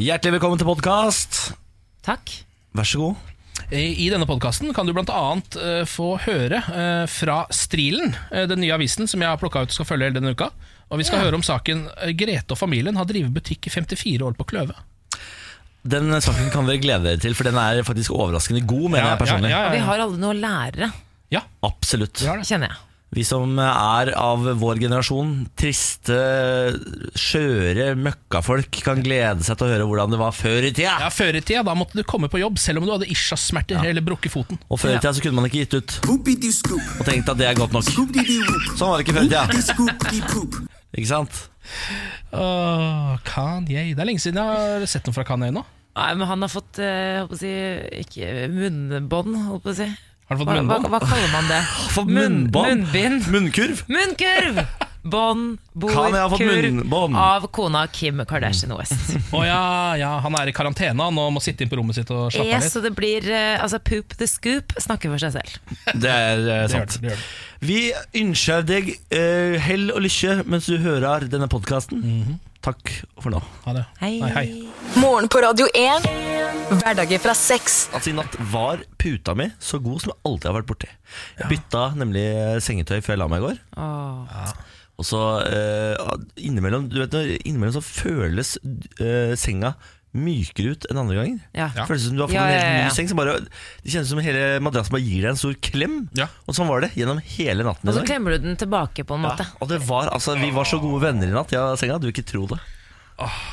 Hjertelig velkommen til podkast. Takk. Vær så god. I denne podkasten kan du bl.a. Uh, få høre eh, fra Strilen, eh, den nye avisen som jeg har plukka ut og skal følge hele denne uka. Og Vi skal høre om saken eh, Grete og familien har drevet butikk i 54 år på Kløve. Den saken kan dere glede dere til, for den er faktisk overraskende god, mener jeg personlig. Ja, ja, Og vi har alle noe å lære, ja. Absolutt. Det. kjenner jeg. Vi som er av vår generasjon, triste, skjøre møkkafolk, kan glede seg til å høre hvordan det var før i tida. Ja, Før i tida da måtte du komme på jobb selv om du hadde ischias-smerter eller brukket foten. Og før i tida så kunne man ikke gitt ut og tenkt at det er godt nok. Sånn var det ikke før i tida. Ikke sant? Åh, Kanye. Det er lenge siden jeg har sett noe fra Kanye nå. Nei, men han har fått eh, holdt på å si, ikke munnbånd, holdt på å si. Har du fått Hva, hva, munnbånd? hva kaller man det? Munn- munnbånd. Munnbind. Munnkurv. Munnkurv! Bånd, bord, fått kurv av kona Kim Kardashian West. Å ja, ja, han er i karantene han, og må sitte inn på rommet sitt og slappe av Yes, litt. så det blir eh, altså poop the scoop snakker for seg selv. Det er eh, Det gjør sant. det, det gjør det. Vi ønsker deg eh, hell og lykke mens du hører denne podkasten. Takk for nå. Ha det. Hei. Nei, hei. Morgen på Radio 1. Hverdager fra sex. Altså I natt var puta mi så god som jeg alltid har vært borti. Jeg bytta nemlig sengetøy før jeg la meg i går. Åh. Og så eh, innimellom, du vet, innimellom så føles eh, senga mykere ut enn andre ganger. Ja. Ja. Føles som du har fått Ja, en helt ja, ja. ny seng. Som bare, det kjennes som hele madrassen bare gir deg en stor klem. Ja. Og sånn var det gjennom hele natten. Og så klemmer du den tilbake på en måte. Ja, og det var, altså, Vi var så gode venner i natt, ja, senga. Du vil ikke tro det.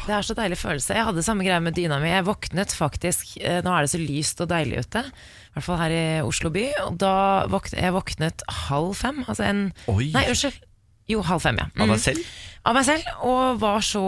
Det er så deilig følelse. Jeg hadde samme greie med dyna mi. Jeg våknet faktisk eh, Nå er det så lyst og deilig ute. I hvert fall her i Oslo by. Og da våknet jeg våknet halv fem. Altså en Oi. Nei, unnskyld. Jo, halv fem, ja. Av Mm. deg selv? Av meg selv. Og var så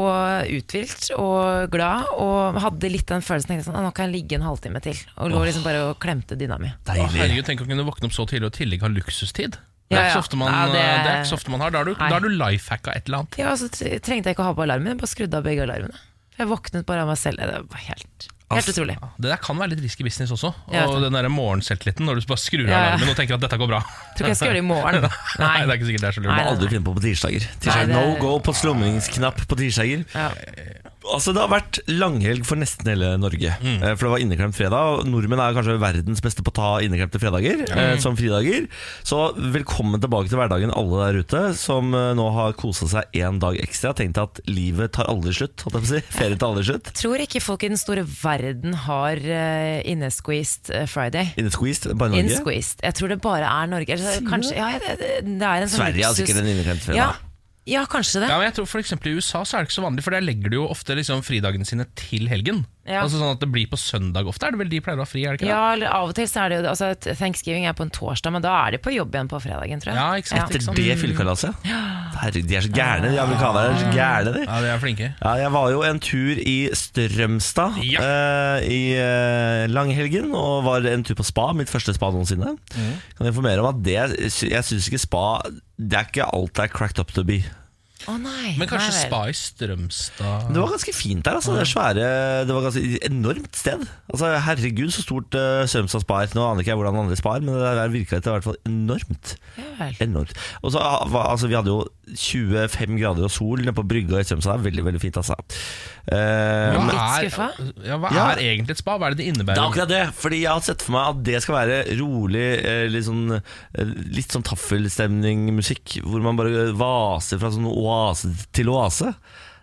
uthvilt og glad. Og hadde litt den følelsen jeg sånn, «Ah, Nå kan jeg ligge en halvtime til. Og lå liksom bare og klemte dyna mi. Å, herregud, Tenk å kunne våkne opp så tidlig og i tillegg ha luksustid. Det Ja, er, ja. man, Ja, det- det... er ikke så ofte man har. Da har du, Nei. da har du lifehacka et eller annet. Ja, så trengte jeg ikke å ha på alarmen. Jeg bare skrudde av begge alarmene. Jeg våknet bare av meg selv. Det var helt, helt Altså, utrolig. Det der kan være litt risky business også. Og den der morgenselvtilliten når du bare skrur av Ja, ja. alarmen og tenker at dette går bra. Tror ikke jeg skal gjøre det i morgen. Nei, det er ikke sikkert det er så lurt. Nei. Må aldri finne på på tirsdager. tirsdager. Nei, det- No go på slumringsknapp på tirsdager. Ja. Altså Det har vært langhelg for nesten hele Norge. Mm. Eh, For det var inneklemt fredag. Nordmenn er kanskje verdens beste på å ta inneklemte fredager eh, som fridager. Så velkommen tilbake til hverdagen, alle der ute som eh, nå har kosa seg én dag ekstra. Tenkt at livet tar aldri slutt. Si. Ferie tar aldri slutt. Tror ikke folk i den store verden har uh, innesqueezed Friday. Innesqueezed, bare Norge. Innesqueezed. Jeg tror det bare er Norge. Kanskje, ja, det er en sånn Sverige har sikkert en inneklemt fredag. Ja, ja, kanskje det. Ja, men jeg tror for eksempel I USA så er det ikke så vanlig, for der legger de jo ofte liksom fridagene sine til helgen. Ja. Altså sånn at det blir på søndag ofte. Er det vel de pleier å ha fri? er det ikke det? Ja, eller Av og til så er det jo altså, Thanksgiving er på en torsdag, men da er de på jobb igjen på fredagen, tror jeg. Ja, ikke sant, Etter ikke sant. det fyllekalaset. Herregud, de er så gærne, de amerikanerne. er så gærne de. Ja, de er flinke. Ja, jeg var jo en tur i Strømstad Ja. eh, i eh, langhelgen, og var en tur på spa, mitt første spa noensinne. Kan informere om at det, jeg syns ikke spa Det er ikke alt det er cracked up to be. Å nei. Men kanskje nei spa i Strømstad Det var ganske fint der. Altså. Det, svære, det var ganske enormt sted. Altså, herregud, så stort uh, Strømstad spa er. Nå aner ikke jeg hvordan andre spar, men det der virka i hvert fall enormt. Enormt. Og så ah, altså, Vi hadde jo 25 grader og sol nede på brygga i Strømstad. Veldig veldig fint, altså. Eh, Hva er, ja, hva Ja. er egentlig et spa? Hva er det det innebærer? Det er akkurat det, fordi jeg har sett for meg at det skal være rolig, eh, litt sånn, eh, litt sånn taffelstemning-musikk, hvor man bare vaser fra sånn oase til oase.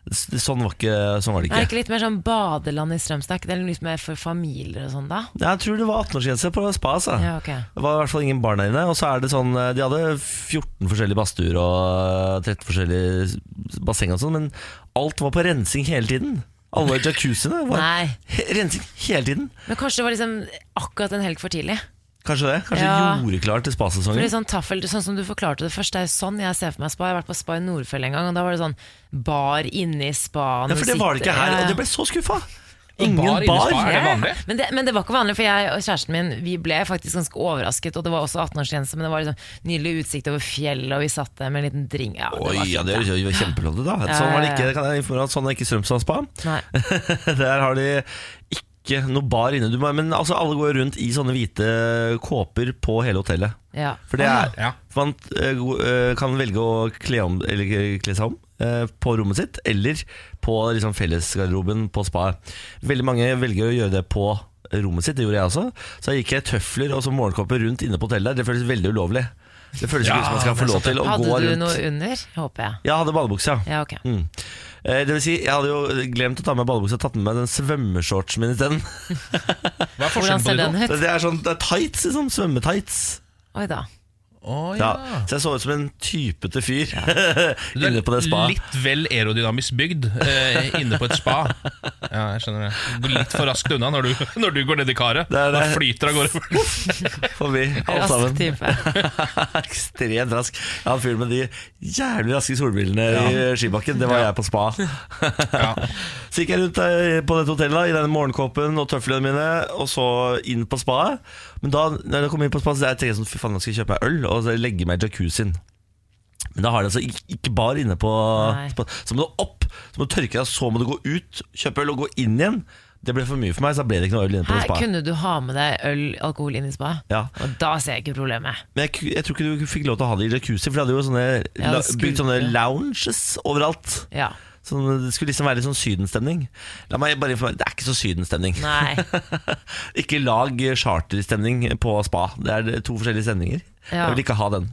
Sånn var, ikke, sånn var det Er det ikke. ikke litt mer sånn badeland i Strømstad? Er litt mer for familier og sånn, da? Jeg tror det var 18-årsgrense på spa. Altså. Ja, okay. Det var i hvert fall ingen barn der inne. Og så er det sånn eh, De hadde 14 forskjellige badstuer og 30 forskjellige basseng og sånn, men alt var på rensing hele tiden. Alle jacuzziene var Nei. rensing hele tiden. Men kanskje det var liksom akkurat en helg for tidlig? Kanskje det? Kanskje Ja. gjorde klart til spasesongen? det sånn taffel, sånn som du forklarte det først, det er sånn jeg ser for meg spa. Jeg har vært på spa i Nordfjell en gang, og da var det sånn bar inne i spaen. Ja, for det var det ikke her, og det ble så skuffa. Ingen bar bar. spa, er det Ja. Men det, men det var ikke vanlig, for jeg og kjæresten min Vi ble faktisk ganske overrasket. Og det var også 18-årsgrense, men det var liksom nydelig utsikt over fjellet, og vi satt der med en liten drink. Ja, det Oi, var, ja, det er jo kjempeflott, da. Ja, Sånn var det ikke, kan jeg informere sånn er ikke Strømstad spa. Der har de ikke noe bar inne. Du må, men altså, alle går rundt i sånne hvite kåper på hele hotellet. Ja. For det er Ja. Man eh, eh, kan velge å kle, om, eller kle seg om eh, på rommet sitt, eller på liksom, fellesgarderoben på spa. Veldig mange velger å gjøre det på rommet sitt, det gjorde jeg også. Så jeg gikk jeg tøfler og så morgenkåpe rundt inne på hotellet. Det føles veldig ulovlig. Det føles ikke ut som man skal få lov til å gå rundt. Hadde du noe under? Håper jeg. Jeg hadde badebukse, ja. Ja, ok. Mm. Eh, Det vil si, jeg hadde jo glemt å ta med badebukse og tatt med meg den svømmeshortsen min isteden. Hvordan på ser de den ut? Det er sånn det er tights, liksom. Svømmetights. Oi da. Å, Ja. ja. Så jeg så ut som en typete fyr Du inne på det spaet. Litt vel aerodynamisk bygd eh, inne på et spa. Ja, jeg skjønner det. Går litt for raskt unna når du, når du går ned i karet. Det er. Da flyter av gårde. Forbi, alle Rask sammen. type. Ekstremt rask. Jeg han fyren med de jævlig raske solbrillene i skibakken. Det var Ja. jeg på spa. Ja. Så gikk jeg rundt eh, på dette hotellet i denne morgenkåpen og tøflene mine, og så inn på spaet. Men da når jeg kom inn på spa, så jeg tenkte sånn, fy faen, nå skal jeg kjøpe meg øl og så legge meg i jacuzzien. Men da har de altså ikke, ikke bar inne på spa. Så må du opp, så må du tørke deg, så må du gå ut, kjøpe øl og gå inn igjen. Det ble for mye for meg, så da ble det ikke noe øl inne på Her det kunne du ha med deg øl, alkohol inn i spa? Ja. Og da ser jeg ikke problemet. Men jeg, jeg tror ikke du fikk lov til å ha det i jacuzzi, for de hadde jo sånne, Ja, la, det skulle bygd sånne lounges overalt. Ja. Sånn, det skulle liksom være litt sånn sydenstemning. La meg bare informere, Det er ikke så sydenstemning. Nei. ikke lag charterstemning på spa. Det er to forskjellige stemninger. Ja. Jeg vil ikke ha den.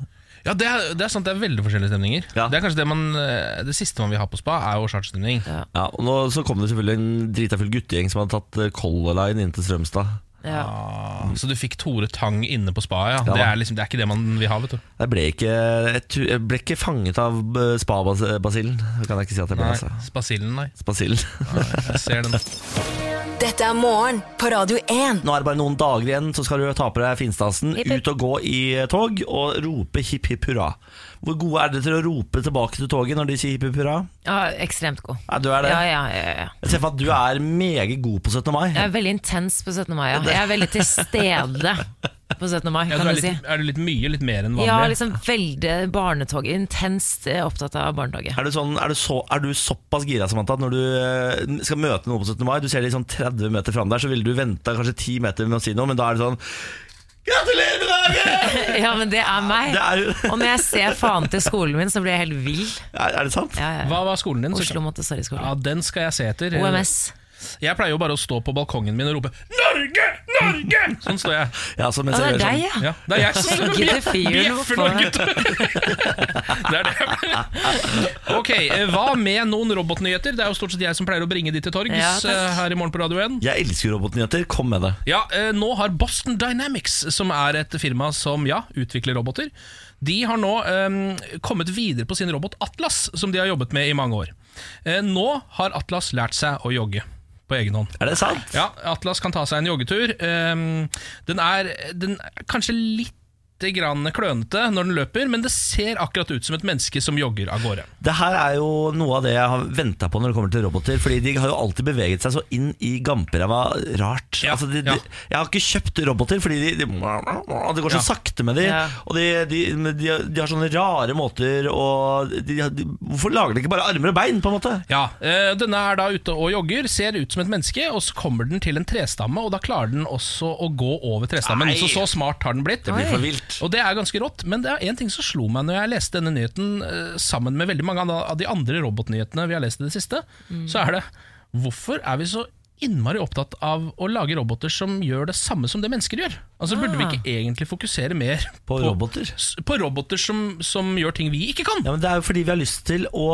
Ja, det er, det er sant, det er veldig forskjellige stemninger. Ja. Det er kanskje det, man, eh, det siste man vil ha på spa, er jo charterstemning. Ja. Ja, og nå så kom det selvfølgelig en drita full guttegjeng som hadde tatt eh, Color Line inn til Strømstad. Ja. Ah, så du fikk Tore Tang inne på spaet, ja. Ja, det, er liksom, det er ikke det man vil ha, vet du. Jeg ble ikke, jeg, ble ikke fanget av spabasillen. spa-basillen. Kan jeg ikke si at jeg ble. Altså. Spasillen, nei. Spasillen. nei. Jeg ser den. Dette er morgen på Radio 1. Nå er det bare noen dager igjen, så skal du ta på deg finstasen, ut og gå i tog og rope hipp hipp hurra. Hvor gode er dere til å rope tilbake til toget når de sier hipp hipp hurra? ja, ekstremt god. Ja, du er det. Ja, ja, ja, ja. Jeg ser for meg at du er meget god på 17. mai. Jeg er veldig intens på 17. mai. Ja. Jeg er veldig til stede på 17. mai, Ja, kan du du si. litt, er du litt mye, litt mer enn vanlig? Ja, liksom veldig barnetog. Intenst eh, opptatt av barnetoget. Er du, sånn, er, du så, er du såpass gira Samantha, at når du eh, skal møte noen på 17. mai, du ser de sånn 30 meter fram der, så ville du venta kanskje 10 meter med å si noe, men da er det sånn Gratulerer med dagen! Ja, men det er meg. Det er, Og når jeg ser faen til skolen min, så blir jeg helt vill. er, er det sant? Ja, ja. Hva var skolen din? Oslo Montessori-skole. Ja, Den skal jeg se etter. OMS. Jeg pleier jo bare å stå på balkongen min og rope 'Norge! Norge!' Sånn står jeg. Ja, så mens Ja, jeg det er deg, sånn, ja. Ja, det er jeg som bjeffer. Norge. Det er det. Ok, eh, Hva med noen robotnyheter? Det er jo stort sett jeg som pleier å bringe de til torgs Ja, eh, her i Morgen på Radio 1. Jeg elsker robotnyheter, kom med det. Ja, eh, Nå har Boston Dynamics, som er et firma som ja, utvikler roboter, de har nå um, kommet videre på sin robot Atlas, som de har jobbet med i mange år. Eh, nå har Atlas lært seg å jogge på egen hånd. Er det sant? Ja, Atlas kan ta seg en joggetur. Ehm, den, er, den er kanskje litt grann klønete når den løper, men det ser akkurat ut som et menneske som jogger av gårde. Det her er jo noe av det jeg har venta på når det kommer til roboter. Fordi de har jo alltid beveget seg så inn i gamperæva rart. Ja, altså, de, ja. jeg har ikke kjøpt roboter fordi de, de, det går så Ja. sakte med de Ja. Og de, de, de, de har sånne rare måter og de, de, Hvorfor lager de ikke bare armer og bein, på en måte? Ja, øh, Denne er da ute og jogger, ser ut som et menneske, og så kommer den til en trestamme, og da klarer den også å gå over trestammen. Nei. Så så smart har den blitt. Det blir for vilt. Og det er ganske rått, men det er en ting som slo meg når jeg leste denne nyheten eh, sammen med veldig mange av de andre robotnyhetene vi har lest i det siste. Så er det Hvorfor er vi så innmari opptatt av å lage roboter som gjør det samme som det mennesker gjør? Altså Burde vi Ah. ikke egentlig fokusere mer På roboter? På roboter som, som gjør ting vi ikke kan? Ja, men Det er jo fordi vi har lyst til å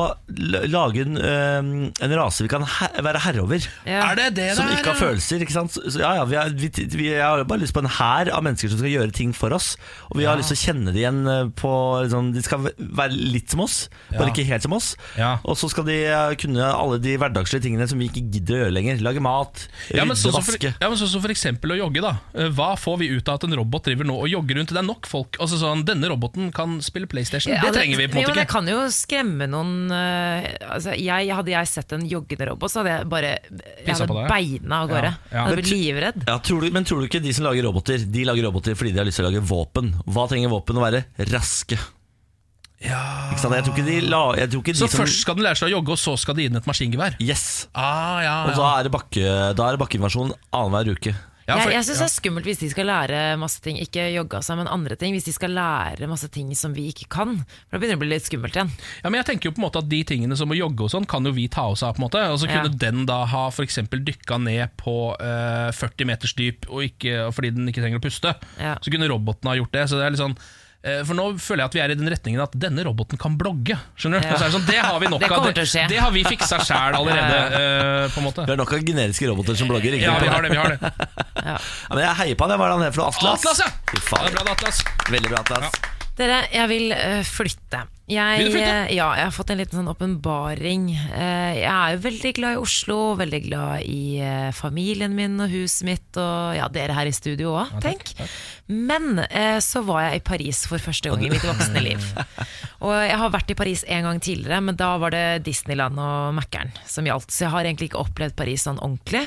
lage en, øhm, en rase vi kan he være herre over. Ja. Er det det Som der, ikke har følelser. ikke sant? Så, ja, ja, vi, har, vi, vi har bare lyst på en hær av mennesker som skal gjøre ting for oss. Og vi har lyst til å kjenne det igjen eh, på liksom, De skal være litt som oss, bare Ja. ikke helt som oss. Ja. Og så skal de eh, kunne alle de hverdagslige tingene som vi ikke gidder å gjøre lenger. Lage mat, Ja, men rydde, vaske. som for, vaske. ja, men så, så for eksempel å jogge da Hva får vi ut av at en robot driver nå og jogger rundt? Det er nok folk Altså sånn, Denne roboten kan spille Playstation Ja, Det trenger vi på en jo, måte ikke Det kan jo skremme noen eh, altså, jeg, Hadde jeg sett en joggende robot, så hadde jeg bare Jeg hadde beina av gårde. Ja, ja. Jeg hadde blitt livredd. Ja, tror du, men tror du ikke de som lager roboter De lager roboter fordi de har lyst til å lage våpen? Hva trenger våpen å være? Raske. Ikke sant? Jeg tror ikke de, la, jeg tror ikke de Så som først skal den lære seg å jogge Og så skal de gi den et maskingevær Yes. ah, ja, Og ja. da er det, bakke, da er det bakkeinvasjon annenhver uke. Ja, for- jeg jeg syns det er skummelt hvis de skal lære masse ting. Ikke jogge seg, men andre ting. Hvis de skal lære masse ting som vi ikke kan. For Da begynner det å bli litt skummelt igjen. Ja, men jeg tenker jo på en måte at De tingene som å jogge og sånn kan jo vi ta oss av. på en måte Og så kunne den da ha eksempel dykka ned på eh, 40 meters dyp og ikke, fordi den ikke trenger å puste. Så kunne roboten ha gjort det. Så det er litt sånn for nå føler jeg at vi er i den retningen at denne roboten kan blogge. Skjønner du? Ja. Så er det, sånn, det har vi nok Det av. skje. det har vi fiksa sjæl allerede. Uh, på en måte Vi har nok av generiske roboter som blogger. Ikke Ja, vi har det. vi har det Ja, men jeg heier på han. Hva er det han for noe? Atlas? Atlas, ja! Fy faen. det er bra, det, Atlas. Veldig bra, Atlas. Dere, jeg vil uh, flytte. Jeg, eh, ja, jeg har fått en liten sånn åpenbaring. Eh, jeg er jo veldig glad i Oslo, veldig glad i eh, familien min og huset mitt, og ja, dere her i studio òg, tenk. Men så var jeg i Paris for første gang i mitt voksne liv. Og jeg har vært i Paris en gang tidligere, men da var det Disneyland og Mækkern som gjaldt. Så jeg har egentlig ikke opplevd Paris sånn ordentlig.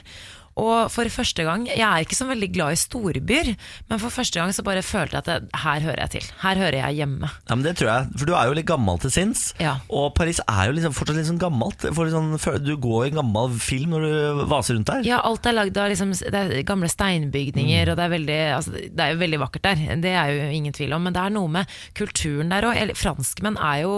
Og for første gang, Jeg er ikke så veldig glad i storbyer, men for første gang så bare følte jeg at det, her hører jeg til. Her hører jeg hjemme. Ja, men det tror jeg, for Du er jo litt gammel til sinns, Ja. og Paris er jo liksom fortsatt litt sånn gammelt. Sånn, du går i en gammel film når du vaser rundt der. Ja, alt er lagd av liksom, det er gamle steinbygninger, og det er, veldig, altså, det er jo veldig vakkert der. Det er jo ingen tvil om. Men det er noe med kulturen der òg. Franskmenn er jo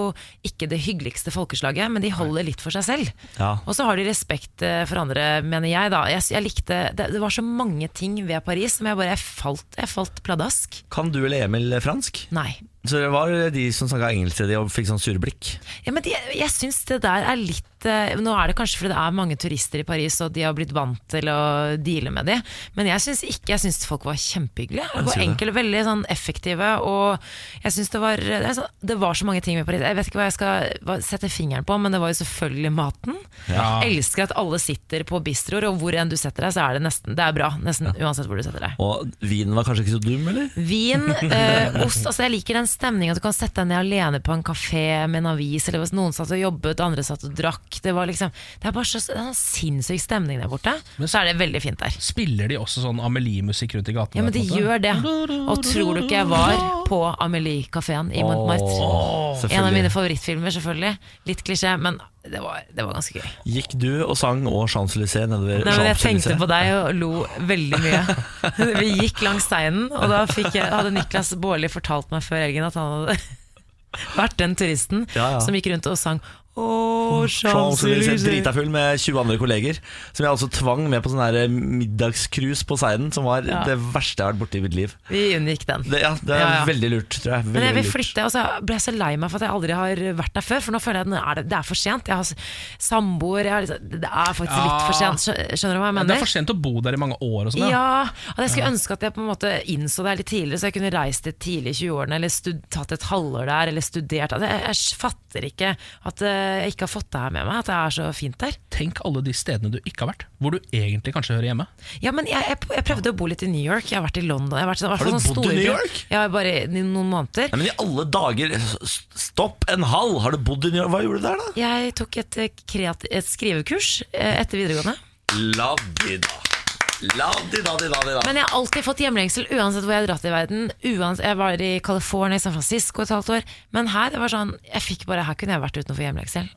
ikke det hyggeligste folkeslaget, men de holder litt for seg selv. Ja. Og så har de respekt eh, for andre, mener jeg. da Jeg, jeg likte, det, det var så mange ting ved Paris som jeg bare jeg falt, jeg falt pladask. Kan du eller Emil fransk? Nei. Så det var de som snakka engelsk til de og fikk sånn sure blikk. Ja, men de, jeg syns det der er litt eh, Nå er det kanskje fordi det er mange turister i Paris, og de har blitt vant til å deale med de, men jeg syns ikke Jeg syns folk var kjempehyggelige. sier var enkle, veldig sånn effektive, og jeg syns det var det, sånn, det var så mange ting med Paris. Jeg vet ikke hva jeg skal sette fingeren på, men det var jo selvfølgelig maten. Ja. Jeg elsker at alle sitter på bistroer, og hvor enn du setter deg, så er det nesten Det er bra. Nesten uansett hvor du setter deg. Og vinen var kanskje ikke så dum, eller? Vin, eh, ost altså Jeg liker den stemningen at du kan sette deg ned alene på en kafé med en avis, eller hvis noen satt og jobbet, andre satt og drakk. Det, var liksom, det er bare så det er en sinnssyk stemning der borte. Men- så er det veldig fint der. Spiller de også sånn Amelie-musikk rundt i gatene? Ja, men de gjør det. Og tror du ikke jeg var på Amelie-kafeen i Montmartre? En av mine favorittfilmer, selvfølgelig. Litt klisjé, men det var, det var ganske gøy. Gikk du og sang og Champs-Élysées nedover Nei, men jeg tenkte på deg og lo veldig mye. Vi gikk langs steinen, og da jeg, hadde Niklas Baarli fortalt meg før helgen at han hadde vært den turisten Ja, ja. som gikk rundt og sang Åh, Champs-Élysées drita full med 20 andre kolleger. Som jeg altså tvang med på sånn middagscruise på Seiden, som var Ja. det verste jeg har vært borti i mitt liv. Vi unngikk den. Det, ja, det er Ja, ja. veldig lurt, tror jeg. Veldig, Men jeg vil flytte, og så ble jeg så lei meg for at jeg aldri har vært der før. For nå føler jeg at det, det er for sent. Jeg har samboer, jeg har liksom, det er faktisk litt for sent. Skjønner du hva jeg mener? Det er for sent å bo der i mange år og sånn. ja. Ja, og jeg skulle ønske at jeg på en måte innså det litt tidligere, så jeg kunne reist dit tidlig i 20-årene, eller tatt et halvår der, eller studert. Altså, jeg, jeg fatter ikke at eh, jeg ikke har fått det her med meg, at det er så fint der. Tenk alle de stedene du ikke har vært, hvor du egentlig kanskje hører hjemme. Ja, men jeg, jeg, jeg prøvde å bo litt i New York, jeg har vært i London. Jeg har, vært, Har du sånn bodd i New. York? Ja, bare i noen måneder. Nei, men i alle dager, stopp en halv! Har du bodd i New York? Hva gjorde du der, da? Jeg tok et, eh, et skrivekurs eh, etter videregående. La di da. La de da de da de da. Men jeg har alltid fått hjemlengsel uansett hvor jeg har dratt i verden. Uansett, jeg var i California, i San Francisco et halvt år. Men her det var sånn, jeg fikk bare, her kunne jeg vært uten å få hjemlengsel.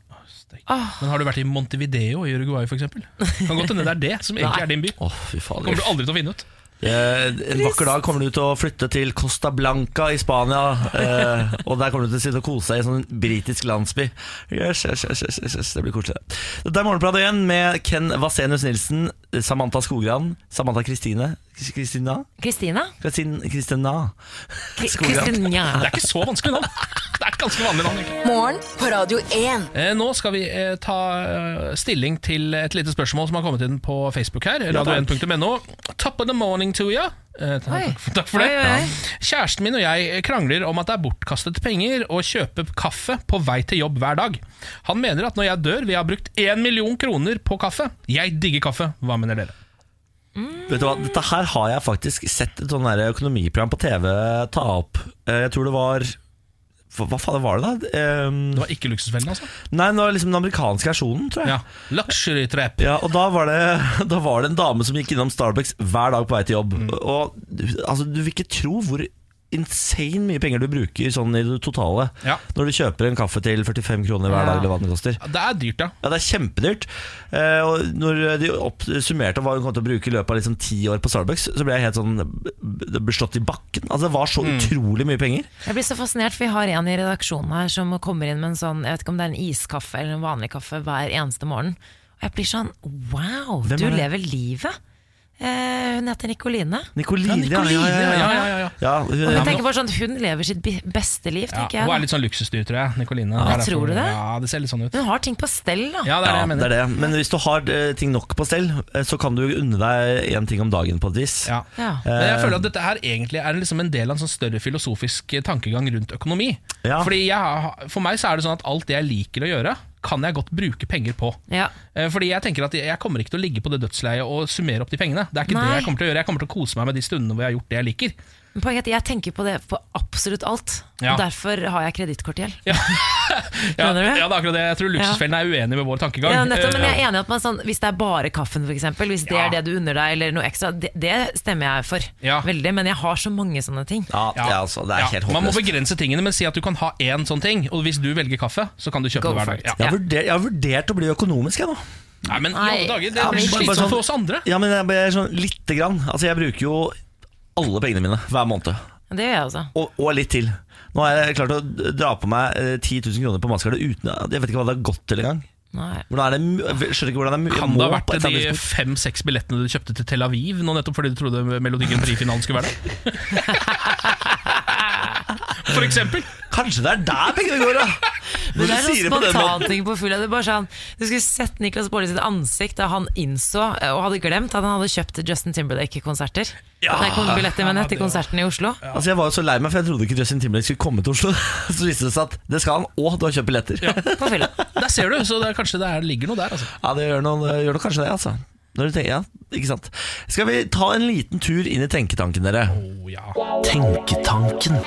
Men har du vært i Montevideo i Uruguay f.eks.? Kan godt hende det er det som egentlig er din by. Oh, fy faen. kommer du aldri til å finne ut. Eh, En vakker dag kommer du til å flytte til Costa Blanca i Spania. eh, og der kommer du til å sitte og kose deg i en sånn britisk landsby. Yes, yes, yes, yes, yes, yes, det blir koselig. Dette er Morgenpratet igjen med Ken Vasenius Nilsen, Samantha Skogran, Samantha Kristine Kristina? Kristina? Kristina Skogran. Kristina. Det er ikke så vanskelig navn. Ganske vanlig navn. Morgen på Radio 1. Eh, Nå skal vi eh, ta eh, stilling til et lite spørsmål som har kommet inn på Facebook her. Radio1.no. Top of the morning to you. Eh, takk, takk for det. Oi, oi, oi. Kjæresten min og jeg krangler om at det er bortkastet penger å kjøpe kaffe på vei til jobb hver dag. Han mener at når jeg dør, vil jeg ha brukt én million kroner på kaffe. Jeg digger kaffe. Hva mener dere? Vet du hva, Dette her har jeg faktisk sett et sånn økonomiprogram på TV ta opp. Jeg tror det var Hva, hva faen var det, da? Um, Det var ikke Luksusfellen, altså? Nei, det var liksom den amerikanske versjonen, tror jeg. Ja. Luxury trap. Ja, og da var, det, da var det en dame som gikk innom Starbucks hver dag på vei til jobb. Og altså, Du vil ikke tro hvor insane mye penger du bruker sånn i det totale Ja. når du kjøper en kaffe til 45 kroner hver Ja. dag, eller hva den koster. Det er dyrt, ja. Ja, Det er kjempedyrt. Eh, og når de summerte hva hun kom til å bruke i løpet av liksom ti år på Starbucks, så ble jeg helt sånn Det ble slått i bakken. Altså Det var så utrolig mye penger. Jeg blir så fascinert, for vi har en i redaksjonen her som kommer inn med en sånn, jeg vet ikke om det er en iskaffe eller en vanlig kaffe hver eneste morgen. Og jeg blir sånn, wow, du er lever livet. Eh, hun heter Nikoline. Nicoline, Ja, Nicoline, ja, ja, ja, ja, ja, ja. Ja, Og hun, jeg tenker bare sånn, Hun lever sitt beste liv, ja. tenker Hun er litt sånn luksusdyr, tror jeg. Nikoline Ja, Det er derfor- tror du det? Ja, det ser litt sånn ut. Hun har ting på stell, da. Ja, det er det jeg det er det. Men hvis du har eh, ting nok på stell, eh, så kan du unne deg én ting om dagen på et vis. Ja. Ja. Men jeg føler at dette her egentlig er liksom en del av en sånn større filosofisk tankegang rundt økonomi. Ja. Fordi jeg, For meg så er det sånn at alt det jeg liker å gjøre, kan jeg godt bruke penger på. Ja. Eh, Fordi jeg tenker at jeg kommer ikke til å ligge på det dødsleiet og summere opp de pengene. Det er ikke Nei. det jeg kommer til å gjøre. Jeg kommer til å kose meg med de stundene hvor jeg har gjort det jeg liker. Poenget er at jeg tenker på det på absolutt alt. Ja. Og derfor har jeg kredittkortgjeld. Ja? Ja, det er akkurat det. Jeg tror Luksusfellen er uenig med vår tankegang. Ja, nettopp, men jeg Eh, er enig i at man sånn, Hvis det er bare kaffen, f.eks., hvis det Ja. er det du unner deg, eller noe ekstra, det, det stemmer jeg for. Ja. Veldig, Men jeg har så mange sånne ting. Ja, det, er altså, det er ja, helt Man må begrense tingene, men si at du kan ha én sånn ting. Og hvis du velger kaffe, så kan du kjøpe Go det hver dag. Ja. Jeg har, vurdert, jeg har vurdert å bli økonomisk, jeg nå. Nei, men i alle dager, det blir slitsomt sånn- for oss andre. Ja, men jeg jeg, sånn lite grann. Altså, jeg bruker jo alle pengene mine hver måned. Det gjør jeg også. Og, og litt til. Nå har jeg klart å dra på meg eh, 10 000 kroner på Mastercard uten Jeg vet ikke hva det har gått til engang. Nei. Er det, skjønner ikke hvordan det er mulig. Kan det ha vært de fem-seks billettene du kjøpte til Tel Aviv nå nettopp fordi du trodde Melodi Grand Prix-finalen skulle være der? For eksempel. Kanskje det er der pengene går, da! Men det er sånn det på spontanting på full det. er Bare sånn, du skulle sett Niklas Baarli sitt ansikt da han innså eh, og hadde glemt at han hadde kjøpt Justin Timberlake-konserter. Ja. Nei, billetter med nett til konserten i Oslo. Altså Jeg var jo så lei meg, for jeg trodde ikke Justin Timberlake skulle komme til Oslo. Så viste det seg at det skal han, og du har kjøpt billetter. Ja, På fylla. Der ser du, så det er, kanskje det er, ligger noe der. Altså. det gjør, noe, det gjør noe kanskje det, altså. Når du tenker, ja, ikke sant Skal vi ta en liten tur inn i tenketanken, dere? Oh, ja. Tenketanken.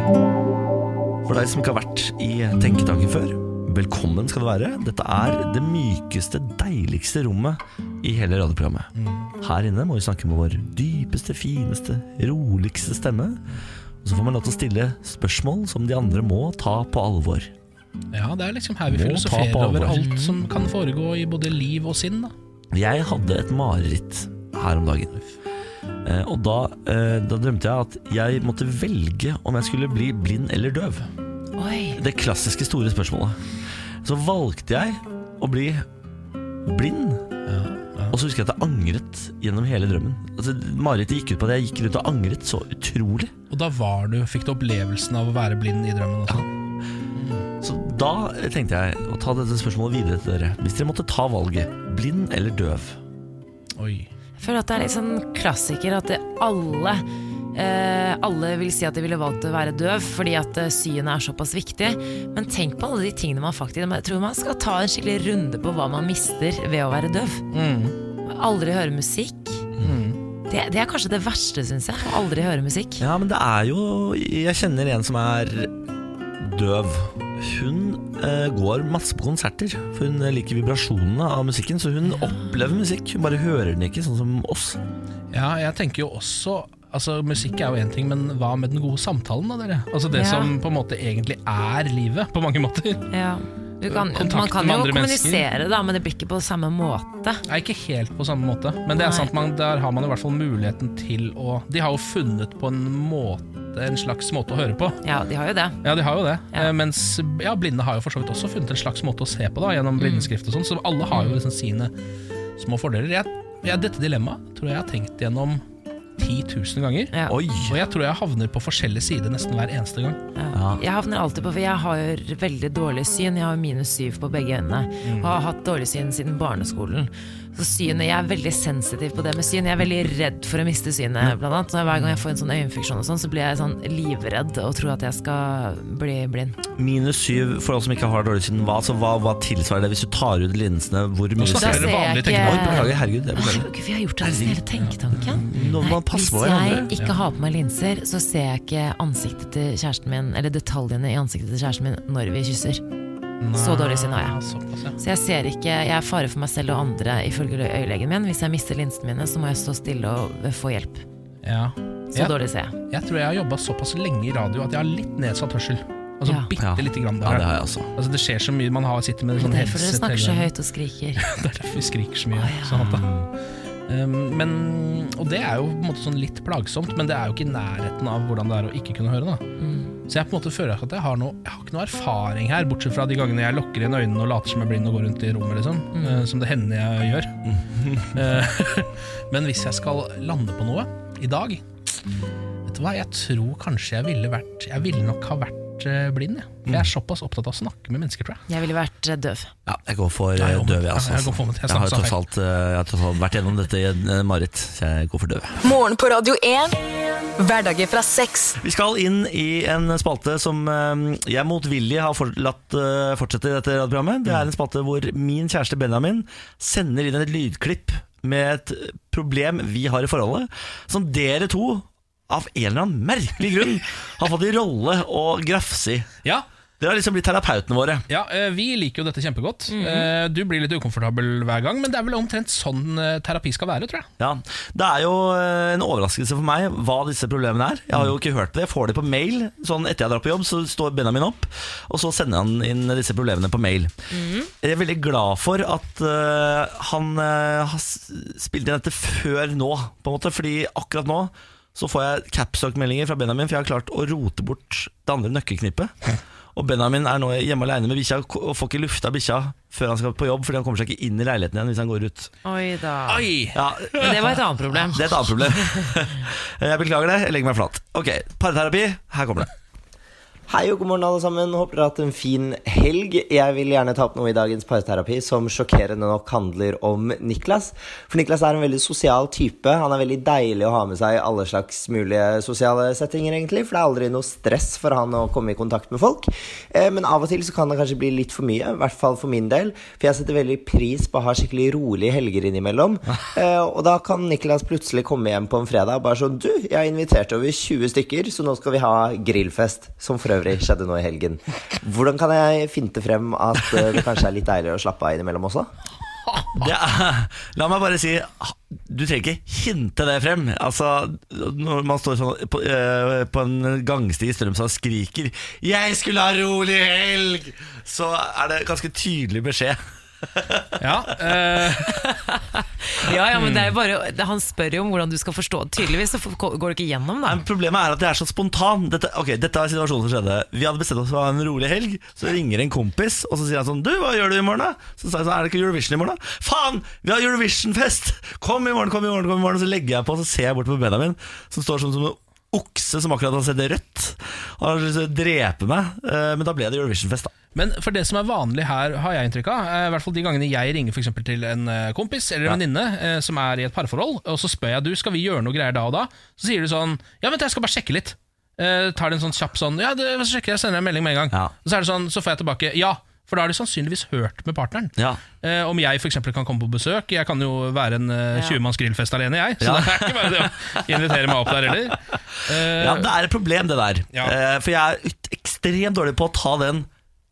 For deg som ikke har vært i Tenketanken før, velkommen skal du være. Dette er det mykeste, deiligste rommet i hele radioprogrammet. Her inne må vi snakke med vår dypeste, fineste, roligste stemme. Og så får man lov til å stille spørsmål som de andre må ta på alvor. ja, det er liksom her vi Må filosoferer over alt som kan foregå i både liv og sinn. Da. Jeg hadde et mareritt her om dagen. Eh, og da, eh, da drømte jeg at jeg måtte velge om jeg skulle bli blind eller døv. Oi. Det klassiske store spørsmålet. Så valgte jeg å bli blind. Og så husker jeg at jeg angret gjennom hele drømmen. Altså, Marerittet gikk ut på at jeg gikk rundt og angret så utrolig. Og da var du, fikk du opplevelsen av å være blind i drømmen også. Så da tenkte jeg å ta dette spørsmålet videre til dere. Hvis dere måtte ta valget, blind eller døv? Oi. Føler at det er litt sånn klassiker at alle eh, Alle vil si at de ville valgt å være døv fordi at eh, synet er såpass viktig. Men tenk på alle de tingene man faktisk Jeg tror man skal ta en skikkelig runde på hva man mister ved å være døv. Aldri høre musikk. Det, det er kanskje det verste, syns jeg. Aldri høre musikk. Ja, men det er jo Jeg kjenner en som er døv. Hun eh, går masse på konserter, for hun liker vibrasjonene av musikken. Så hun opplever musikk, hun bare hører den ikke, sånn som oss. Ja, jeg tenker jo også Altså, Musikk er jo én ting, men hva med den gode samtalen, da, dere? Altså Det Ja. som på en måte egentlig er livet, på mange måter. Ja. Du kan, Kontakt man kan med jo mennesker. kommunisere, da, men det blir ikke på samme måte. Nei, ikke helt på samme måte, men det er sant, man, der har man i hvert fall muligheten til å De har jo funnet på en måte, en slags måte å høre på. Ja, de har jo det. Ja, de har jo det. Ja. Eh, Mens ja, blinde har jo for så vidt også funnet en slags måte å se på da, gjennom blindeskrift og sånn, så alle har jo liksom sine små fordeler. Jeg, jeg, dette dilemmaet tror jeg jeg har tenkt gjennom 10 000 ganger. Ja. Oi! Og jeg tror jeg havner på forskjellig side nesten hver eneste gang. Ja. Jeg havner alltid på, for jeg har veldig dårlig syn. Jeg har minus syv på begge øynene. Og har hatt dårlig syn siden barneskolen. Så synet, Jeg er veldig sensitiv på det med syn. Jeg er veldig redd for å miste synet. Blant annet. Så hver gang jeg får en sånn øyeinfeksjon, og sånn, så blir jeg sånn livredd og tror at jeg skal bli blind. Minus syv for alle som ikke har dårlig syn. Hva, altså, hva, hva tilsvarer det hvis du tar ut linsene? Hvor mye ser dere vanlig tenketank. beklager, herregud. Beklager. Vi har gjort det hele tenketanken. Hvis jeg ikke har på meg linser, så ser jeg ikke ansiktet til kjæresten min, eller detaljene i ansiktet til kjæresten min når vi kysser. Så dårlig syn har jeg. Såpass, ja. Så jeg ser ikke, jeg er fare for meg selv og andre ifølge øyelegen min. Hvis jeg mister linsene mine, så må jeg stå stille og få hjelp. Ja. Så jeg, dårlig ser jeg. Jeg tror jeg har jobba såpass lenge i radio at jeg har litt nedsatt hørsel. Altså Ja. bitte lite grann Ja, det har jeg også. Altså, det skjer så mye. Man har, sitter med Det sånn er derfor dere snakker så høyt og skriker. Det er derfor vi skriker så mye. Å, ja. sånn at. Um, men, og det er jo på en måte sånn litt plagsomt, men det er jo ikke i nærheten av hvordan det er å ikke kunne høre. Da. Mm. Så jeg på en måte føler at jeg har, noe, jeg har ikke noe erfaring her, bortsett fra de gangene jeg lukker igjen øynene og later som jeg er blind og går rundt i rommet, liksom. Mm. Uh, som det hender jeg gjør. Eh, men hvis jeg skal lande på noe i dag Vet du hva, jeg tror kanskje jeg ville vært Jeg ville nok ha vært eh, blind. Jeg. For jeg er såpass opptatt av å snakke med mennesker, tror jeg. Jeg ville vært eh, døv. Ja, jeg går for Ja, eh, jeg døv, jeg ja, jeg går for- jeg jeg, har jo tross alt, jeg har tross alt vært gjennom dette i mareritt, så jeg går for døv. Morgen på Radio 1. Hverdager fra sex. Vi skal inn i en spalte som jeg motvillig har for, latt fortsette i dette radioprogrammet. Det er en spalte hvor min kjæreste Benjamin sender inn et lydklipp med et problem vi har i forholdet, som dere to av en eller annen merkelig grunn har fått i rolle å grafse i. Ja, Dere har liksom blitt terapeutene våre. Ja, eh, Vi liker jo dette kjempegodt. Mm -hmm. Du blir litt ukomfortabel hver gang, men det er vel omtrent sånn eh, terapi skal være, tror jeg. Ja, Det er jo en overraskelse for meg hva disse problemene er. Jeg har jo ikke hørt det. Jeg får det på mail. Sånn Etter jeg drar på jobb, så står Benjamin opp, og så sender han inn disse problemene på mail. Jeg er veldig glad for at han har spilt inn dette før nå, på en måte, fordi akkurat nå så får jeg capstock-meldinger fra Benjamin, for jeg har klart å rote bort det andre nøkkelknippet. Og Benjamin er nå hjemme alene med bikkja og får ikke lufta bikkja før han skal på jobb, fordi han kommer seg ikke inn i leiligheten igjen hvis han går ut. Oi da. Oi! Ja, Men det var et annet problem. det er et annet problem. Jeg beklager det, jeg legger meg flat. Ok, parterapi, her kommer det. Hei og god morgen alle sammen. Håper dere har hatt en fin helg. Jeg vil gjerne ta opp noe i dagens parterapi som sjokkerende nok handler om Niklas. For Niklas er en veldig sosial type. Han er veldig deilig å ha med seg i alle slags mulige sosiale settinger, egentlig. For det er aldri noe stress for han å komme i kontakt med folk. Eh, Men av og til så kan det kanskje bli litt for mye, i hvert fall for min del. For jeg setter veldig pris på å ha skikkelig rolige helger innimellom. Eh, Og da kan Niklas plutselig komme hjem på en fredag og bare sånn Du, jeg har invitert over 20 stykker, så nå skal vi ha grillfest. Som for øvrig skjedde nå i helgen. Hvordan kan jeg finte frem at eh, det kanskje er litt deilig å slappe av innimellom også? Er, la meg bare si Du trenger ikke hinte det frem. Altså, Når man står sånn på, øh, på en gangsti i Strømstad og skriker 'Jeg skulle ha rolig helg', så er det ganske tydelig beskjed. Ja, uh... Ja, ja, men det er jo bare, Han spør jo om hvordan du skal forstå det. Tydeligvis så går det ikke gjennom, da. Men Problemet er at det er så spontan. Dette, ok, dette er situasjonen som skjedde. Vi hadde bestemt oss for å ha en rolig helg. Så ringer en kompis, og så sier han sånn 'Du, hva gjør du i morgen?' da? Så sa jeg sånn 'Er det ikke Eurovision i morgen?' da? 'Faen! Vi har Eurovision-fest! Kom i morgen, kom i morgen!' kom i morgen Så legger jeg på, og så ser jeg bort på Benjamin, som står sånn som en okse som akkurat har sett rødt. Han har lyst til å drepe meg. Eh, Men da ble det Eurovision-fest, da. men for det som er vanlig her, har jeg inntrykk av, eh, i hvert fall de gangene jeg ringer for til en eh, kompis eller en venninne eh, som er i et parforhold, og så spør jeg du, skal vi gjøre noe greier da og da, så sier du sånn Ja, vent, jeg skal bare sjekke litt. Eh, tar det en sånn kjapp sånn Ja, det, så sjekker jeg, sender en melding med en gang. Ja. Og så er det sånn, så får jeg tilbake Ja. For da har de sannsynligvis hørt med partneren. Ja. Eh, om jeg f.eks. kan komme på besøk. Jeg kan jo være en eh, 20-manns grillfest alene, jeg. Så Ja. det er ikke bare det å invitere meg opp der heller. Eh, Ja, det er et problem, det der. Ja. Eh, For jeg er ekstremt dårlig på å ta den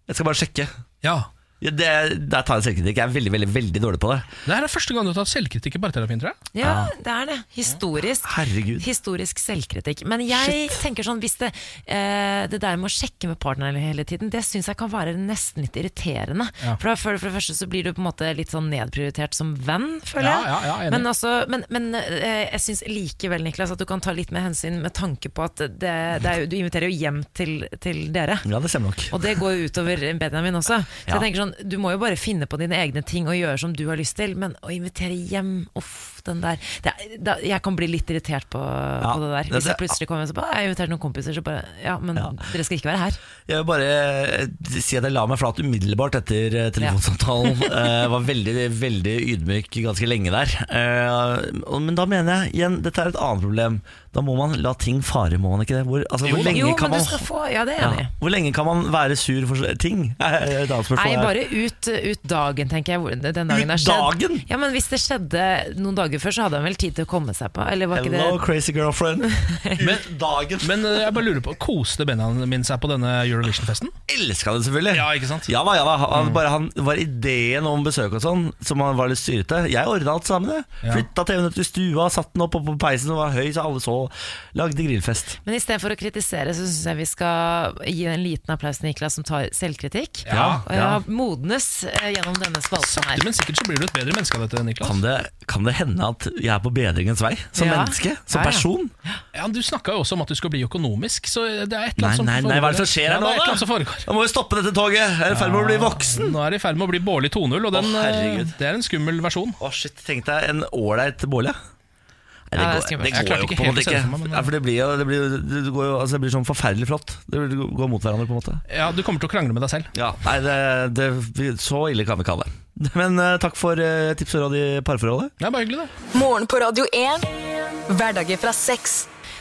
Jeg skal bare sjekke. ja. Ja, det, der tar jeg selvkritikk. Jeg er veldig, veldig, veldig dårlig på det. Det her er første gang du har tatt selvkritikk i parterapien, tror jeg. Ja, det er det. Historisk. Herregud. Historisk selvkritikk. Men jeg tenker sånn, hvis det, eh, det der med å sjekke med partneren hele tiden, det syns jeg kan være nesten litt irriterende. Ja. For, da- for, for det første så blir du på en måte litt sånn nedprioritert som venn, føler jeg. ja, ja, enig. men også, men, men eh, jeg syns likevel, Niklas, at du kan ta litt mer hensyn med tanke på at det, det er du inviterer jo hjem til, til dere. Ja, det stemmer nok. Og det går jo utover Benjamin også. Så Ja. jeg tenker sånn, Du må jo bare finne på dine egne ting og gjøre som du har lyst til, men å invitere hjem Uff, den der det, da, Jeg kan bli litt irritert på, på det der. Hvis det- jeg plutselig kommer og sier jeg har invitert noen kompiser, så bare Ja, men Ja. dere skal ikke være her. Jeg vil bare eh, si at jeg la meg flat umiddelbart etter telefonsamtalen. telefonsamtalen. jeg var veldig veldig ydmyk ganske lenge der. Eh, men da mener jeg igjen, dette er et annet problem. Da må man la ting fare, må man ikke det? Hvor, altså, hvor, lenge Jo, kan man, få Ja, det ja, hvor lenge kan man være sur for ting? Nei, bare ut, ut dagen, tenker jeg. Den dagen Ut dagen? Ja, men Hvis det skjedde noen dager uker før så hadde han vel tid til å komme seg på? Eller var ikke Hello, det crazy girlfriend. Men dagen Men eh, jeg bare lurer på, koste Benjamin seg på denne Eurovision-festen? elska det selvfølgelig. Ja, ikke sant? Ja da, ja da. Han, bare han var ideen om besøk og sånn, som han var litt styrete. Jeg ordna alt sammen. jeg. Ja. Flytta TV-en ut i stua, satt den opp på peisen og var høy, så alle så. Lagde grillfest. Men istedenfor å kritisere, så syns jeg vi skal gi en liten applaus til Niklas som tar selvkritikk. Ja, og jeg har modnes eh, gjennom denne spalten Sakte, her. men sikkert så blir du et bedre menneske av dette, Niklas. Kan det, kan det hende at jeg er på bedringens vei? Som Ja. menneske? Som Ja, ja. person? Ja, Du snakka jo også om at du skal bli økonomisk, så det er et eller Nei, annet som nei, nei, hva er det som skjer her Ja, nå, er da? foregår. Da må vi stoppe dette toget! Jeg er i ferd med å bli voksen. Nå er det i ferd med å bli Bårli 2.0, og den, herregud. det er en skummel versjon. Å shit, Tenk deg en ålreit bolle. Det, Ja, det går, det går jo ikke på en måte ikke. meg, men- Ja, for det blir jo det blir, det går jo, altså, det blir sånn forferdelig flott. Det går mot hverandre, på en måte. Ja, Du kommer til å krangle med deg selv. Ja, nei, det, det, Så ille kan vi ikke ha det. Men uh, takk for uh, tips og råd i parforholdet. Det er bare hyggelig, det. Morgen på Radio 1. Hverdager fra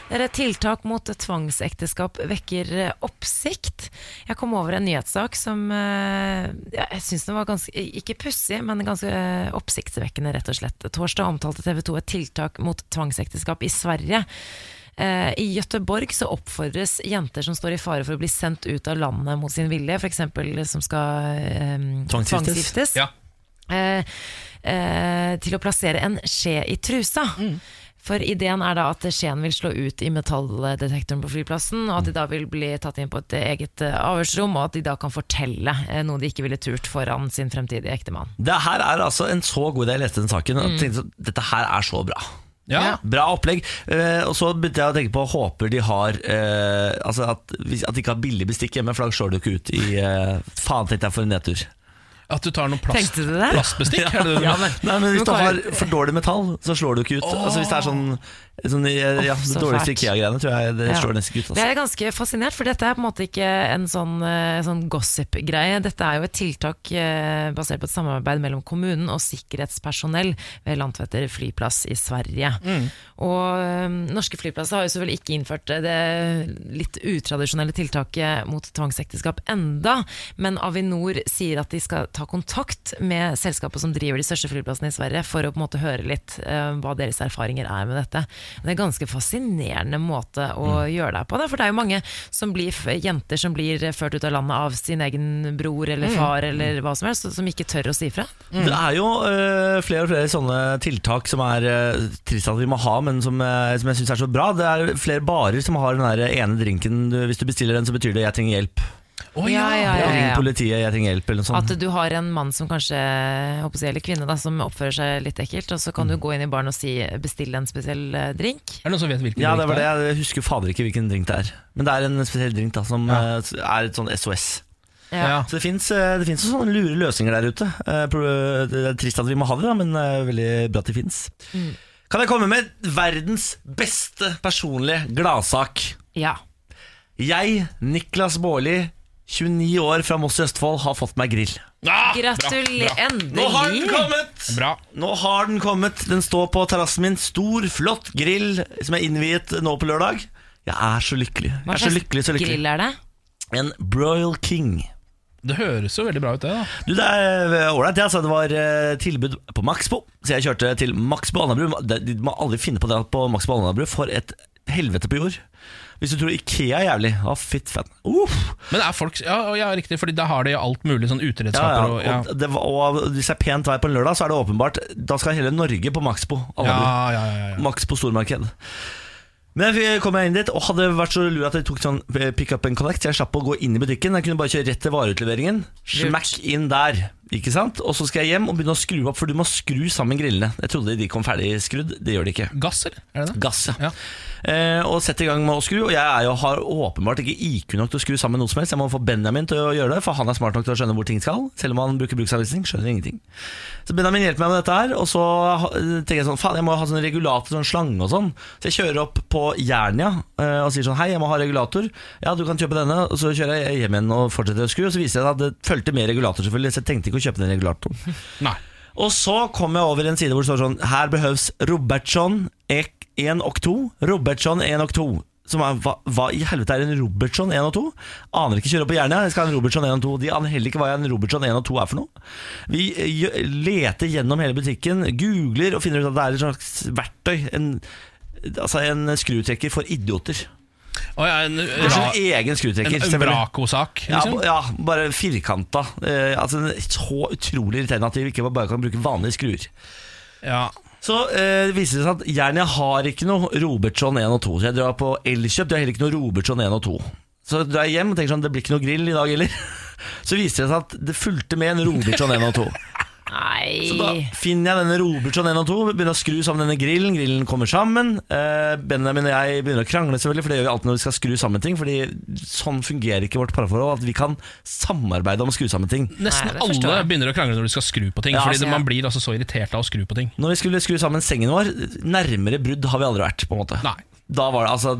seks. et tiltak mot tvangsekteskap vekker eh, oppsikt. Jeg kom over en nyhetssak som eh, jeg syns den var ganske ikke pussig, men ganske eh, oppsiktsvekkende, rett og slett. Torsdag omtalte TV 2 et tiltak mot tvangsekteskap i Sverige. I Gøteborg så oppfordres jenter som står i fare for å bli sendt ut av landet mot sin vilje, f.eks. som skal eh, Tvangsgiftes. Ja. eh, eh, til å plassere en skje i trusa. For ideen er da at Skien vil slå ut i metalldetektoren på flyplassen, og at de da vil bli tatt inn på et eget eh, avhørsrom, og at de da kan fortelle eh, noe de ikke ville turt foran sin fremtidige ektemann. Det her er altså en så god idé. Jeg leste den saken og tenkte at dette her er så bra. Ja. Ja. Bra opplegg. Eh, og så begynte jeg å tenke på Håper de har eh, Altså at, at de ikke har billig bestikk hjemme, for da slår du ikke ut i eh, Faen, tenkte jeg for en nedtur. At du tar noe plast, Tenkte du det? plastbestikk? Er det det du Ja, mener? men, Nei, men Hvis du har for dårlig metall, så slår du ikke ut. Altså Hvis det er sånn, sånn ja, Åh, Det så dårligste. Ikea-greiene, tror jeg det Ja. slår nesten ut. Altså. Jeg Altså. er ganske fascinert, for dette er på en måte ikke en sånn, eh, sånn gossip-greie. Dette er jo et tiltak eh, basert på et samarbeid mellom kommunen og sikkerhetspersonell ved Landvetter flyplass i Sverige. Og eh, norske flyplasser har jo selvfølgelig ikke innført det litt utradisjonelle tiltaket mot tvangsekteskap enda, men Avinor sier at de skal ta kontakt med selskapet som driver de største flyplassene i Sverige, for å på en måte høre litt hva deres erfaringer er med dette. Det er en ganske fascinerende måte å gjøre det på. Da. for det er jo mange som blir, jenter som blir ført ut av landet av sin egen bror eller far eller hva som helst, som ikke tør å si fra. Det er jo uh, flere og flere sånne tiltak som er uh, trist at vi må ha, men som, uh, som jeg syns er så bra. Det er flere barer som har den der ene drinken. Du, hvis du bestiller den, så betyr det 'jeg trenger hjelp'. Å, Ja, ja, ja, Ring ja. politiet, jeg trenger hjelp, eller noe sånt. At du har en mann som kanskje, eller kvinne da, som oppfører seg litt ekkelt, og så kan du gå inn i baren og si, bestille en spesiell eh, drink. Er det noen som vet hvilken Ja, det drink var det. Jeg husker fader ikke hvilken drink det er. Men det er en spesiell drink da som Ja. eh, er et sånn SOS. Ja. Så det fins sånne lure løsninger der ute. Eh, Det er trist at vi må ha det, da, men er veldig bra at de fins. Kan jeg komme med verdens beste personlige gladsak? Ja. Jeg, Niklas Baarli, 29 år fra Moss i Østfold, har fått meg grill. Ah, Gratulerer, bra. Nå har den kommet! Bra. Nå har den kommet. Den står på terrassen min. Stor, flott grill som er innviet nå på lørdag. Jeg er så lykkelig. Hva Jeg så slags lykkelig, så lykkelig. grill er det? En Broil King. Det høres jo veldig bra ut, det. da Du, det er ålreit. Altså, det var eh, tilbud på Maxbo, så jeg kjørte til Maxbo Alnabru. De, de må aldri finne på det på Maxbo Alnabru. For et helvete på jord. Hvis du tror Ikea er jævlig, å fitt fett. Uff. Men er folk Ja, ja riktig, Fordi da har de alt mulig sånn Ja, uteredskaper. ja. Og, ja. Og, det og hvis det er pent vær på en lørdag, så er det åpenbart Da skal hele Norge på Maxbo Ja, ja, ja, ja. Maxbo stormarked. Men jeg kom jeg inn dit, og hadde vært så lur at jeg tok sånn pick up and collect. Så jeg slapp å gå inn i butikken. Jeg kunne bare kjøre rett til vareutleveringen. Smack inn der. Ikke sant? Og så skal jeg hjem og begynne å skru opp, for du må skru sammen grillene. Jeg trodde de kom ferdig skrudd. Det gjør de ikke. Gass, eller? Er det det? Gass, ja. Ja. Eh, og sette i gang med å skru. Og jeg er jo, har åpenbart ikke IQ nok til å skru sammen noe som helst. Jeg må få Benjamin til å gjøre det, for han er smart nok til å skjønne hvor ting skal. Selv om han bruker bruksanvisning, skjønner ingenting. Så Benjamin hjelper meg med dette her, og så tenker jeg sånn Faen, jeg må ha sånn regulator, sånn slange og sånn. Så jeg kjører opp på Jernia eh, og sier sånn Hei, jeg må ha regulator. Ja, du kan kjøpe denne. Og så kjører jeg hjem igjen og fortsetter å skru, og så viser jeg at det fulgte med regulator, selvfølgelig, så jeg tenkte ikke å kjøpe den regulatoren. Nei. Og så kom jeg over en side hvor det står sånn Her behøves Robertson 1 og 2 Robertson 1 og 2 som er, hva, hva i helvete er en Robertson 1 og 2? Aner ikke kjøre på hjernen. jeg skal ha en Robertson 1 og 2. De aner heller ikke hva en Robertson 1 og 2 er for noe. Vi eh, leter gjennom hele butikken, googler og finner ut at det er et slags verktøy. En, altså en skrutrekker for idioter. Å, ja, en, er sånn egen skrutrekker. en selvfølgelig. Braco-sak, liksom? Ja, ja, bare firkanta. Eh, altså Så utrolig irriterende at vi ikke bare kan bruke vanlige skruer. Ja. Så eh, det viser det seg at Jernia har ikke noe Robertson 1 og 2. Så jeg drar på Elkjøp, de har heller ikke noe Robertson 1 og 2. Så drar jeg hjem og tenker sånn, det blir ikke noe grill i dag heller. Så viser det seg at det fulgte med en Robertson 1 og 2. Nei. Så da finner jeg denne Robertson 1 og 2, begynner å skru sammen denne grillen. Grillen kommer sammen. Eh, Benjamin og jeg begynner å krangle, selvfølgelig, for det gjør vi alltid når vi skal skru sammen ting. Fordi sånn fungerer ikke vårt parforhold, at vi kan samarbeide om å skru sammen ting. Nesten Nei, alle begynner å krangle når de skal skru på ting. Ja, fordi altså, ja. Man blir altså så irritert av å skru på ting. Når vi skulle skru sammen sengen vår, nærmere brudd har vi aldri vært. på en måte Nei. Da var det altså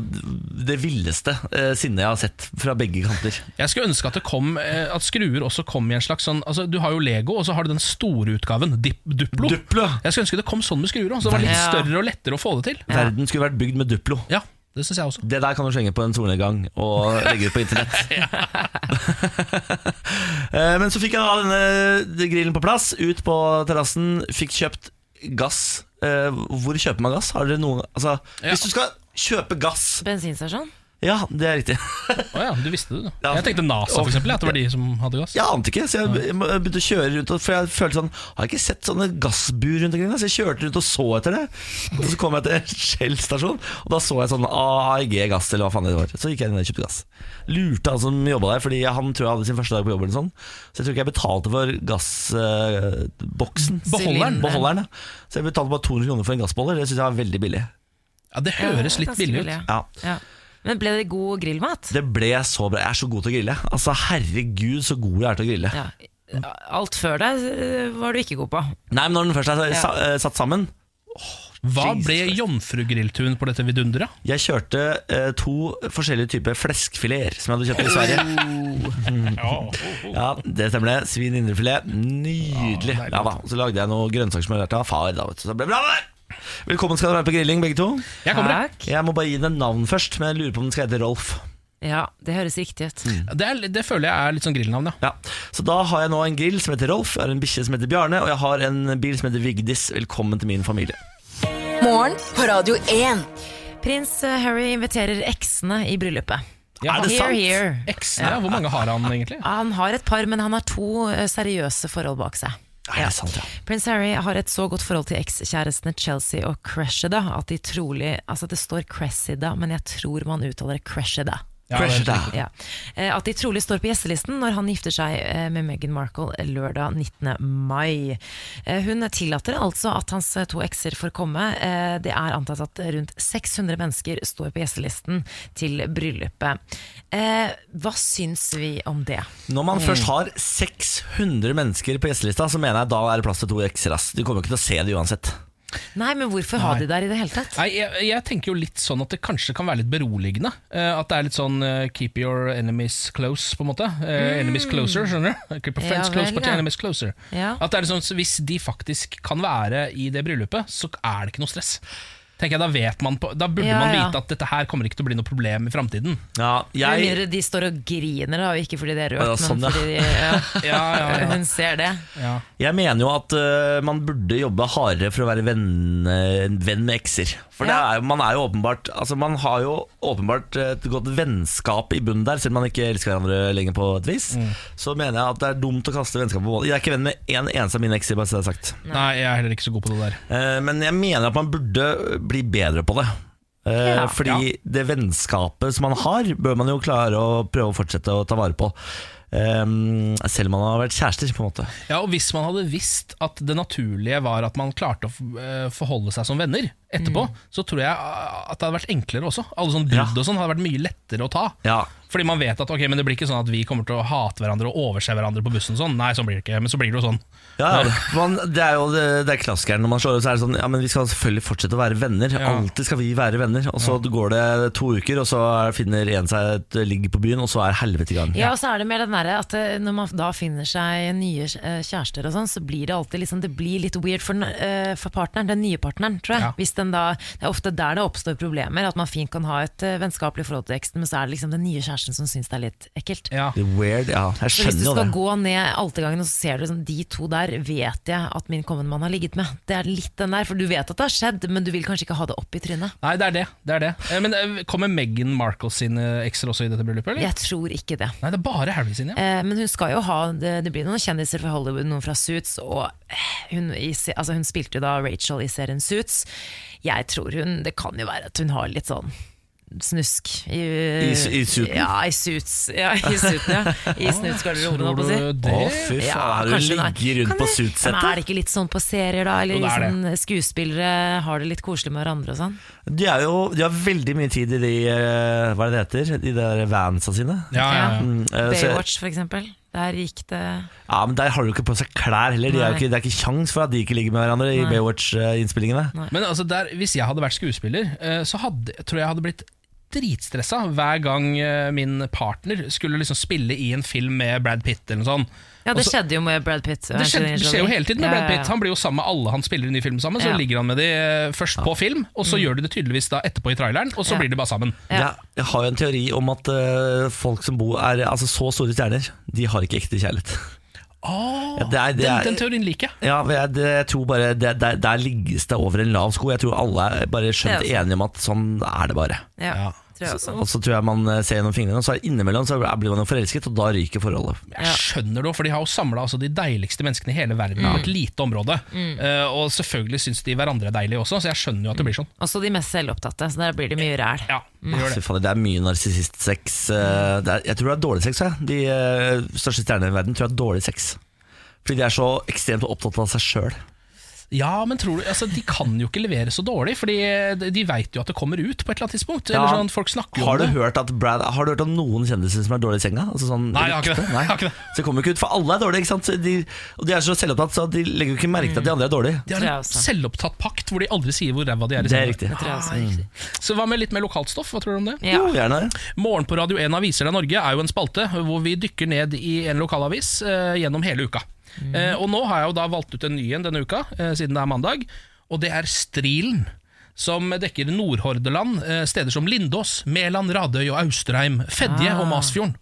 det villeste eh, sinnet jeg har sett fra begge kanter. Jeg skulle ønske at det kom eh, At skruer også kom i en slags sånn altså, Du har jo Lego, og så har du den store utgaven, Dip, Duplo. Duplo. Jeg skulle ønske det kom sånn med skruer òg, så det var litt større og lettere å få det til. Verden skulle vært bygd med Duplo. Ja, det synes jeg også. Det der kan du slenge på en solnedgang og legge ut på internett. Eh, Men så fikk jeg da denne grillen på plass, ut på terrassen, fikk kjøpt gass. Eh, Hvor kjøper man gass? Har dere noen altså. Hvis du skal kjøpe gass Bensinstasjon? Ja, det er riktig. oh, ja, du visste det, du. Ja. Jeg tenkte NASA, for eksempel, at det var de som hadde gass. Jeg ante ikke, så jeg begynte å kjøre rundt. For jeg følte sånn Har jeg ikke sett sånne gassbur rundt omkring? Så jeg kjørte rundt og så etter det. Og så kom jeg til Shell-stasjon, og da så jeg sånn AIG gass, eller hva faen det var. Så gikk jeg inn og kjøpte gass. Lurte han som jobba der, Fordi han tror jeg hadde sin første dag på jobb, eller sånn. Så jeg tror ikke jeg betalte for gassboksen. Beholderen. Beholderen, ja. Så jeg betalte bare 200 kroner for en gassbeholder. Det syns jeg var veldig billig. Ja, Det høres litt billig ut. Ja Ja. Men ble det god grillmat? Det ble så bra. Jeg er så god til å grille. Altså Herregud, så god jeg er til å grille. Ja. Alt før deg eh, var du ikke god på. Nei, men når den først er sa, eh, satt sammen Hva Jesus ble Christ. jomfrugrilltun på dette vidunderet? Jeg kjørte eh, to forskjellige typer fleskfileter som jeg hadde kjøpt i Sverige. Ja, det stemmer det. Svin indrefilet. Nydelig. Ja. Ja da, Så lagde jeg noen grønnsaker som jeg lærte av far. Da, vet du. Så det ble bra det! Velkommen skal dere være på grilling, begge to. Jeg kommer. jeg. Takk. Jeg må bare gi den navn først, men jeg lurer på om den skal hete Rolf. Ja, det høres riktig ut. Det, er, det føler jeg er litt sånn grillnavn, ja. Ja, Så da har jeg nå en grill som heter Rolf, jeg har en bikkje som heter Bjarne, og jeg har en bil som heter Vigdis. Velkommen til min familie. Morgen på Radio 1. Prins eh, Harry inviterer eksene i bryllupet. Er det Here, sant? here. Eksene, ja. Hvor mange har han egentlig? Han har et par, men han har to eh, seriøse forhold bak seg. Er det sant, ja? Prins Harry har et så godt forhold til ekskjærestene Chelsea og Cressida at de trolig Altså, det står Cressida, men jeg tror man uttaler Cressida. Ja. Ja. Eh, At de trolig står på gjestelisten når han gifter seg eh, med Meghan Markle lørdag 19. mai. Eh, Hun tillater altså at hans to ekser får komme. Det er antatt at rundt 600 mennesker står på gjestelisten til bryllupet. Hva syns vi om det? Når man først har 600 mennesker på gjestelista, så mener jeg da er det plass til to ekser. De Du kommer jo ikke til å se det uansett. Nei, men hvorfor ha de der i det hele tatt? Nei, jeg, jeg tenker jo litt sånn at det kanskje kan være litt beroligende. Uh, at det er litt sånn uh, keep your enemies close, på en måte. Eh, Enemies closer, skjønner du? Keep your Ja friends close, vel, but ja. enemies closer. Ja. At det er litt sånn, så Hvis de faktisk kan være i det bryllupet, så er det ikke noe stress. Tenker jeg, Da vet man på, Da burde Ja, man ja. vite at dette her kommer ikke til å bli noe problem i framtiden. Ja, Med jeg, mindre de står og griner, da, og ikke fordi det er Ja, rødt, sånn, ja. men fordi de, ja, Ja, ja, ja. hun ser det. ja. jeg mener jo at øh, man burde jobbe hardere for å være venn, øh, venn med ekser. For det Ja. er, jo- man er jo åpenbart Altså Man har jo åpenbart et godt vennskap i bunnen der, selv om man ikke elsker hverandre lenger på et vis. Så mener jeg at det er dumt å kaste vennskap på bålet. Jeg er ikke venn med en eneste av mine ekser, bare så det er sagt. Nei, jeg er heller ikke så god på det der. Eh, Men jeg mener at man burde bli bedre på det. Eh, Ja. Fordi det vennskapet som man har, bør man jo klare å prøve å fortsette å ta vare på. Um, selv om man har vært kjærester, på en måte. Ja, og Hvis man hadde visst at det naturlige var at man klarte å eh, forholde seg som venner etterpå, så tror jeg ah, at det hadde vært enklere også. Alle sånne brudd Ja. og sånn hadde vært mye lettere å ta. Ja, Fordi man vet at ok, men det blir ikke sånn at vi kommer til å hate hverandre og overse hverandre på bussen. sånn Nei, sånn blir det ikke. Men så blir det jo sånn. Ja, ja. Man, det er jo det, det er klassikeren når man slår ut, så er det sånn Ja, men vi skal selvfølgelig fortsette å være venner. Ja. Alltid skal vi være venner. Og så går det to uker, og så er- finner en seg et ligg på byen, og så er helvete i gang. Ja, og så er det mer den derre at eh, når man da finner seg nye eh, kjærester og sånn, så blir det alltid liksom Det blir litt weird for, eh, for partneren, den nye partneren, tror jeg. Ja. Hvis den da Det er ofte der det oppstår problemer. At man fint kan ha et uh, vennskapelig forhold til eksen, men så er det liksom den nye kjæresten som syns det er litt ekkelt. Ja. Det er Weird, ja. Jeg skjønner det hvis du skal det. gå ned altergangen og så ser du liksom, de to der vet jeg at min kommende mann har ligget med. Det er litt den der, for du vet at det har skjedd, men du vil kanskje ikke ha det opp i trynet. Nei, det er det. det, er det. Eh, Men eh, Kommer Meghan Markle sine ekser også i dette bryllupet? eller? Jeg tror ikke det. Nei, det er bare Harry sine. Ja. Eh, men hun skal jo ha Det, det blir noen kjendiser fra Hollywood, noen fra Suits, og hun, i, altså hun spilte jo da Rachel i serien Suits. Jeg tror hun Det kan jo være at hun har litt sånn snusk i, I i suiten? Ja, i suits. Ja, i suiten, ja. I snutsgarderoben, holdt på å si. Du Å, det? fy Ja, faen, kanskje hun ligger rundt Kan på suitsettet. Men er det ikke litt sånn på serier, da? Eller er det. sånn, skuespillere har det litt koselig med hverandre og sånn? De, er jo, de har veldig mye tid i de eh, Hva er det det heter? De der vansa sine. Ja, ja, ja. Mm, eh, Baywatch, for eksempel. Der gikk det Ja, men Der har de jo ikke på seg klær heller. De er jo ikke, det er ikke kjangs for at de ikke ligger med hverandre i Baywatch-innspillingene. Men altså der, hvis jeg hadde vært skuespiller, eh, så hadde, tror jeg jeg hadde blitt dritstressa hver gang eh, min partner skulle liksom spille i en film med Brad Pitt eller noe sånt. Ja, det skjedde jo med Brad Pitt. Det skjedde, det skjer jo hele tiden med Ja, Brad ja, Pitt. Han blir jo sammen med alle han spiller i ny film sammen. Så Ja. ligger han med de eh, først på film, og så gjør de det tydeligvis da etterpå i traileren, og så Ja. blir de bare sammen. Ja. Jeg, jeg har jo en teori om at eh, folk som bor er altså så store stjerner, de har ikke ekte kjærlighet. Åh, Ja, det er- det den, er- den teorien liker. Ja, jeg, det, jeg tror bare det, der, der ligges det over en lav sko. Jeg tror alle er bare skjønt er enige om at sånn er det bare. Ja, Ja. Tror jeg også. Og så tror jeg man eh, ser gjennom fingrene, og så er det innimellom så blir man jo forelsket, og da ryker forholdet. Jeg skjønner det, for de har jo samla altså, de deiligste menneskene i hele verden på et lite område. Eh, og selvfølgelig syns de hverandre er deilige også, så jeg skjønner jo at det blir sånn. Også de mest selvopptatte, så der blir det mye ræl. Ja, det gjør Fy det. fader, det er mye narsissistsex. eh, Jeg tror det er dårlig sex. Jeg. De største stjernene i verden tror jeg er dårlig sex. Fordi de er så ekstremt opptatt av seg sjøl. Ja, men tror du, altså, de kan jo ikke levere så dårlig, Fordi de, de veit jo at det kommer ut på et eller annet tidspunkt. Ja. Eller sånn, folk snakker jo Har om du, det. hørt at Brad, har du hørt om noen kjendiser som er dårlige i senga? Altså sånn Nei, jeg har ikke det. Nei. Jeg har ikke det. Så det kommer ikke ut, for alle er dårlige. ikke sant? De, og de er så selvopptatt, så de legger jo ikke merke til at de andre er dårlige. De har en selvopptatt pakt hvor de aldri sier hvor ræva de er. i senga. Det er riktig. Ah, Så hva med litt mer lokalt stoff? Hva tror du om det? Ja. Jo, gjerne. Morgen på Radio 1 Aviser deg Norge er jo en spalte hvor vi dykker ned i en lokalavis eh, gjennom hele uka. Eh, og nå har jeg jo da valgt ut en ny en denne uka, eh, siden det er mandag, og det er Strilen. Som dekker Nordhordeland, eh, steder som Lindås, Mæland, Radøy og Austrheim, Fedje og Masfjorden.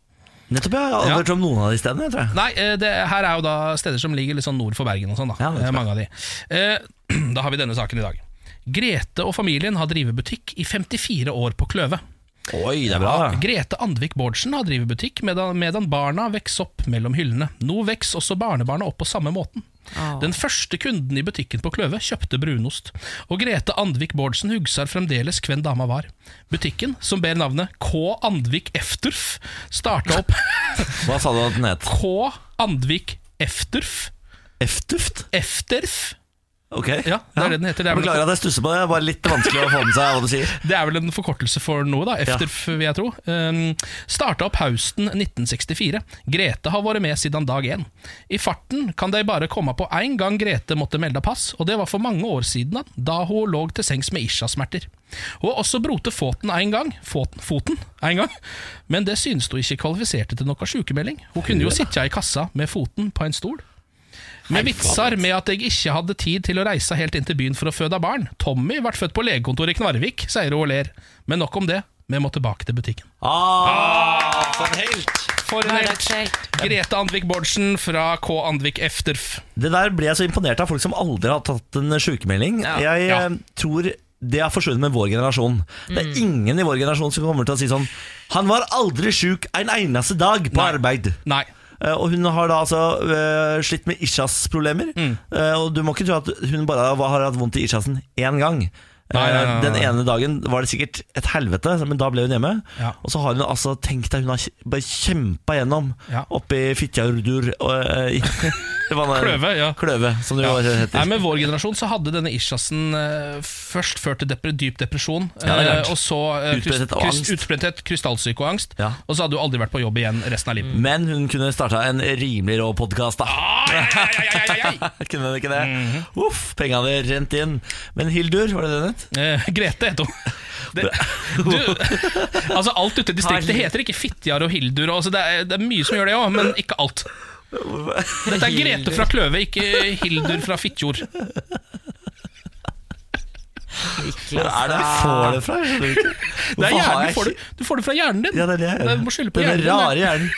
Nettopp, ja. Jeg har aldri Ja. hørt om noen av de stedene. tror jeg Nei, eh, det, her er jo da steder som ligger litt sånn nord for Bergen og sånn, da. Ja. Eh, mange av de. Eh, da har vi denne saken i dag. Grete og familien har drevet butikk i 54 år på Kløve. Oi, det er bra. da. Grete Andvik Bårdsen har drevet butikk medan, medan barna vokser opp mellom hyllene. Nå vokser også barnebarna opp på samme måten. Oh. Den første kunden i butikken på Kløve kjøpte brunost, og Grete Andvik Bårdsen hugsar fremdeles hvem dama var. Butikken, som ber navnet K. Andvik Efturf, starta opp Hva sa du at den het? K. Andvik Efturf. Eftuft? Efterf? Ok. Ja, det er det den heter. Det er vel- Beklager at jeg stusser på det. Det bare litt vanskelig å få med seg hva du sier. Det er vel en forkortelse for noe, da. Efterf, vil jeg tro. Um, starta opp høsten 1964. Grete har vært med siden dag én. I farten kan de bare komme på én gang Grete måtte melde pass, og det var for mange år siden, da hun lå til sengs med ischiasmerter. Hun har også brote foten én gang, foten, foten en gang, men det synes hun ikke kvalifiserte til noe sykemelding. Hun kunne jo sitte i kassa med foten på en stol. Med vitser med at jeg ikke hadde tid til å reise helt inn til byen for å føde barn. Tommy ble født på legekontoret i Knarvik, sier hun og ler. Men nok om det, vi må tilbake til butikken. Ah, for en helt For en helt. Grete Andvik Bårdsen fra K. Andvik Efterf. Det der ble jeg så imponert av folk som aldri har tatt en sykemelding. Ja. Jeg Ja. eh, tror det har forsvunnet med vår generasjon. Det er ingen i vår generasjon som kommer til å si sånn Han var aldri sjuk en eneste dag på Nei. arbeid. Nei. Eh, Og hun har da altså eh, slitt med ischias-problemer. Mm. Eh, og du må ikke tro at hun bare har hatt vondt i ischiasen én gang. Nei, nei, nei, nei. Eh, Den ene dagen var det sikkert et helvete, men da ble hun hjemme. Ja. Og så har hun altså tenkt deg hun har bare kjempa gjennom Ja. oppi Fitjardur og eh? Kløve, ja. Kløve, som det ja. heter. Nei, Med vår generasjon så hadde denne isjasen uh, først ført til depre, dyp depresjon, Ja, eh, og så uh, utbrenthet, krystallsyke og angst. Og så hadde hun aldri vært på jobb igjen resten av livet. Men hun kunne starta en rimelig rå podkast, da. Ai. kunne hun ikke det? Mhm. Uff, penga hadde rent inn. Men Hildur, var det det hun het? Eh, Grete heter hun. Det, du, altså Alt ute i distriktet heter ikke Fitjar og Hildur. og Altså det, er, det er mye som gjør det òg, men ikke alt. Dette er Grete fra Kløve, ikke Hildur fra Fitjord. Hvor er det vi får det fra? Jeg ikke. Det er hjernen, du, får det, du får det fra hjernen din. Ja, det er det. Du må skylde på Den hjernen din, rare hjernen.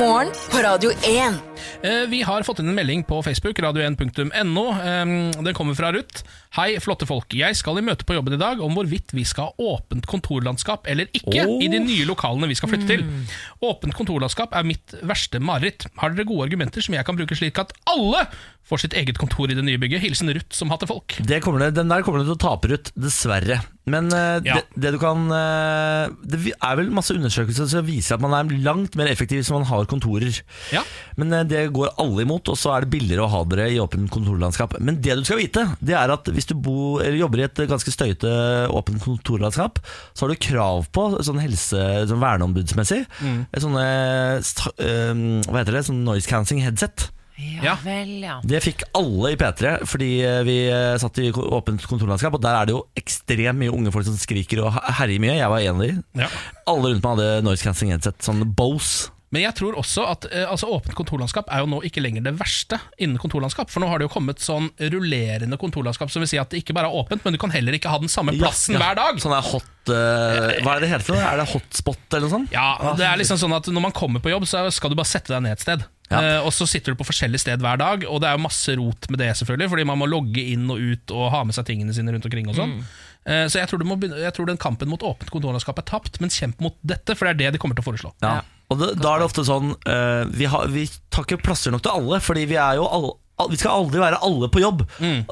Morgen på Radio 1. Eh, Vi har fått inn en melding på Facebook, radio1.no. Eh, Den kommer fra Ruth. Hei, flotte folk. Jeg skal i møte på jobben i dag om hvorvidt vi skal ha åpent kontorlandskap eller ikke oh. i de nye lokalene vi skal flytte til. Åpent kontorlandskap er mitt verste mareritt. Har dere gode argumenter som jeg kan bruke slik at alle får sitt eget kontor i det nye bygget? Hilsen Ruth som hater folk. Det kommer det, den der kommer du til å tape Ruth. dessverre. Men uh, Ja. det, det du kan uh, Det er vel masse undersøkelser som viser at man er langt mer effektiv hvis man har kontorer. Ja. Men uh, det går alle imot, og så er det billigere å ha dere i åpent kontorlandskap. Men det du skal vite, det er at hvis du bor, eller jobber i et ganske støyete åpent kontorlandskap, så har du krav på sånn helse, sånn verneombudsmessig, et sånne eh, Hva heter det? Sånn noise cancelling headset. Ja, Ja. vel, ja. Det fikk alle i P3 fordi eh, vi eh, satt i åpent kontorlandskap, og der er det jo ekstremt mye unge folk som skriker og her- herjer mye. Jeg var en av de. Ja. Alle rundt meg hadde noise cancelling headset, sånn Bose. Men jeg tror også at eh, altså, åpent kontorlandskap er jo nå ikke lenger det verste innen kontorlandskap. For nå har det jo kommet sånn rullerende kontorlandskap, som vil si at det ikke bare er åpent, men du kan heller ikke ha den samme plassen Ja, ja. hver dag. Sånn er hot eh, Hva er det heter? Er det hotspot eller noe sånt? Ja, det er liksom sånn at Når man kommer på jobb, så skal du bare sette deg ned et sted. Ja. Eh, og så sitter du på forskjellig sted hver dag, og det er jo masse rot med det, selvfølgelig, fordi man må logge inn og ut og ha med seg tingene sine rundt omkring. og sånn Eh, Så jeg tror, du må begynne, jeg tror den kampen mot åpent kontorlandskap er tapt, men kjemp mot dette, for det er det de kommer til å foreslå. Ja. Og det, da er det ofte sånn eh, vi, har, vi tar ikke plasser nok til alle, fordi vi er jo alle al- vi skal aldri være alle på jobb.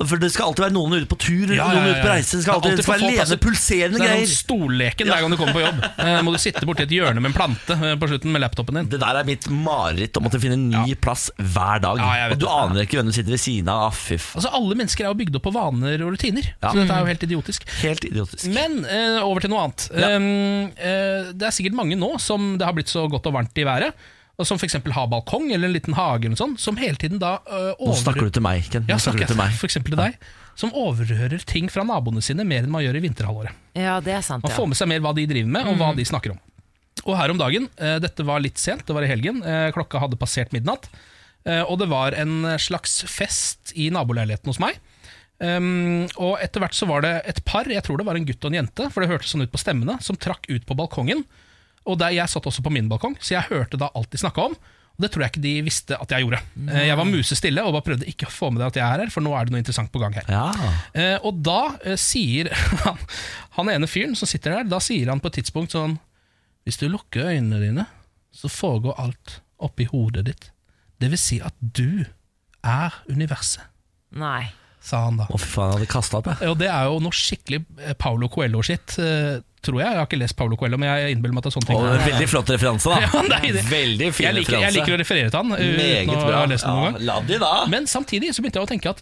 For Det skal alltid være noen ute på tur, Mm. Ja, ja, noen ja, ute på ja. reise. Det skal alltid det skal alltid være levende, pulserende greier. Det er sånn stolleken hver gang du kommer på jobb. Eh, må du sitte borti et hjørne med en plante eh, på slutten med laptopen din. Det der er mitt mareritt å måtte finne en ny plass hver dag. Ja, og du aner ikke hvem du sitter ved siden av. Ah, Altså Alle mennesker er jo bygd opp på vaner og rutiner, Ja. så dette er jo helt idiotisk. Helt idiotisk. Men eh, over til noe annet. Ja. Um, eh, det er sikkert mange nå som det har blitt så godt og varmt i været, som f.eks. har balkong eller en liten hage, eller noe sånt, som hele tiden da uh, Nå snakker du til meg, Ken. Nå Ja, snakker snakker til meg. jeg for eksempel til deg. Som overhører ting fra naboene sine mer enn man gjør i vinterhalvåret. Ja, det er sant, Man ja. får med seg mer hva de driver med, og hva de snakker om. Og her om dagen, uh, dette var litt sent, det var i helgen, uh, klokka hadde passert midnatt, eh, og det var en slags fest i naboleiligheten hos meg. Um, og etter hvert så var det et par, jeg tror det var en gutt og en jente, for det hørtes sånn ut på stemmene, som trakk ut på balkongen. Og der Jeg satt også på min balkong, så jeg hørte da alt de snakka om. Og det tror jeg ikke de visste at jeg gjorde. Nei. Jeg var musestille og bare prøvde ikke å få med deg at jeg er her, for nå er det noe interessant på gang her. Ja. Eh, og da eh, sier han, han ene fyren som sitter der, da sier han på et tidspunkt sånn Hvis du lukker øynene dine, så foregår alt oppi hodet ditt. Det vil si at du er universet, Nei. Sa han da. Å, fy faen, jeg hadde kasta opp, jeg. Og det er jo noe skikkelig eh, Paulo Coelho-skitt, eh, tror jeg. Jeg har ikke lest Paulo Coelho, men jeg innbiller meg at det er sånne ting. Og en veldig flott referanse, da. Ja, det. Veldig fin jeg, liker, jeg liker å referere til han. uh, Meget uten å bra. ha lest den noen gang. La de da. Men samtidig så begynte jeg å tenke at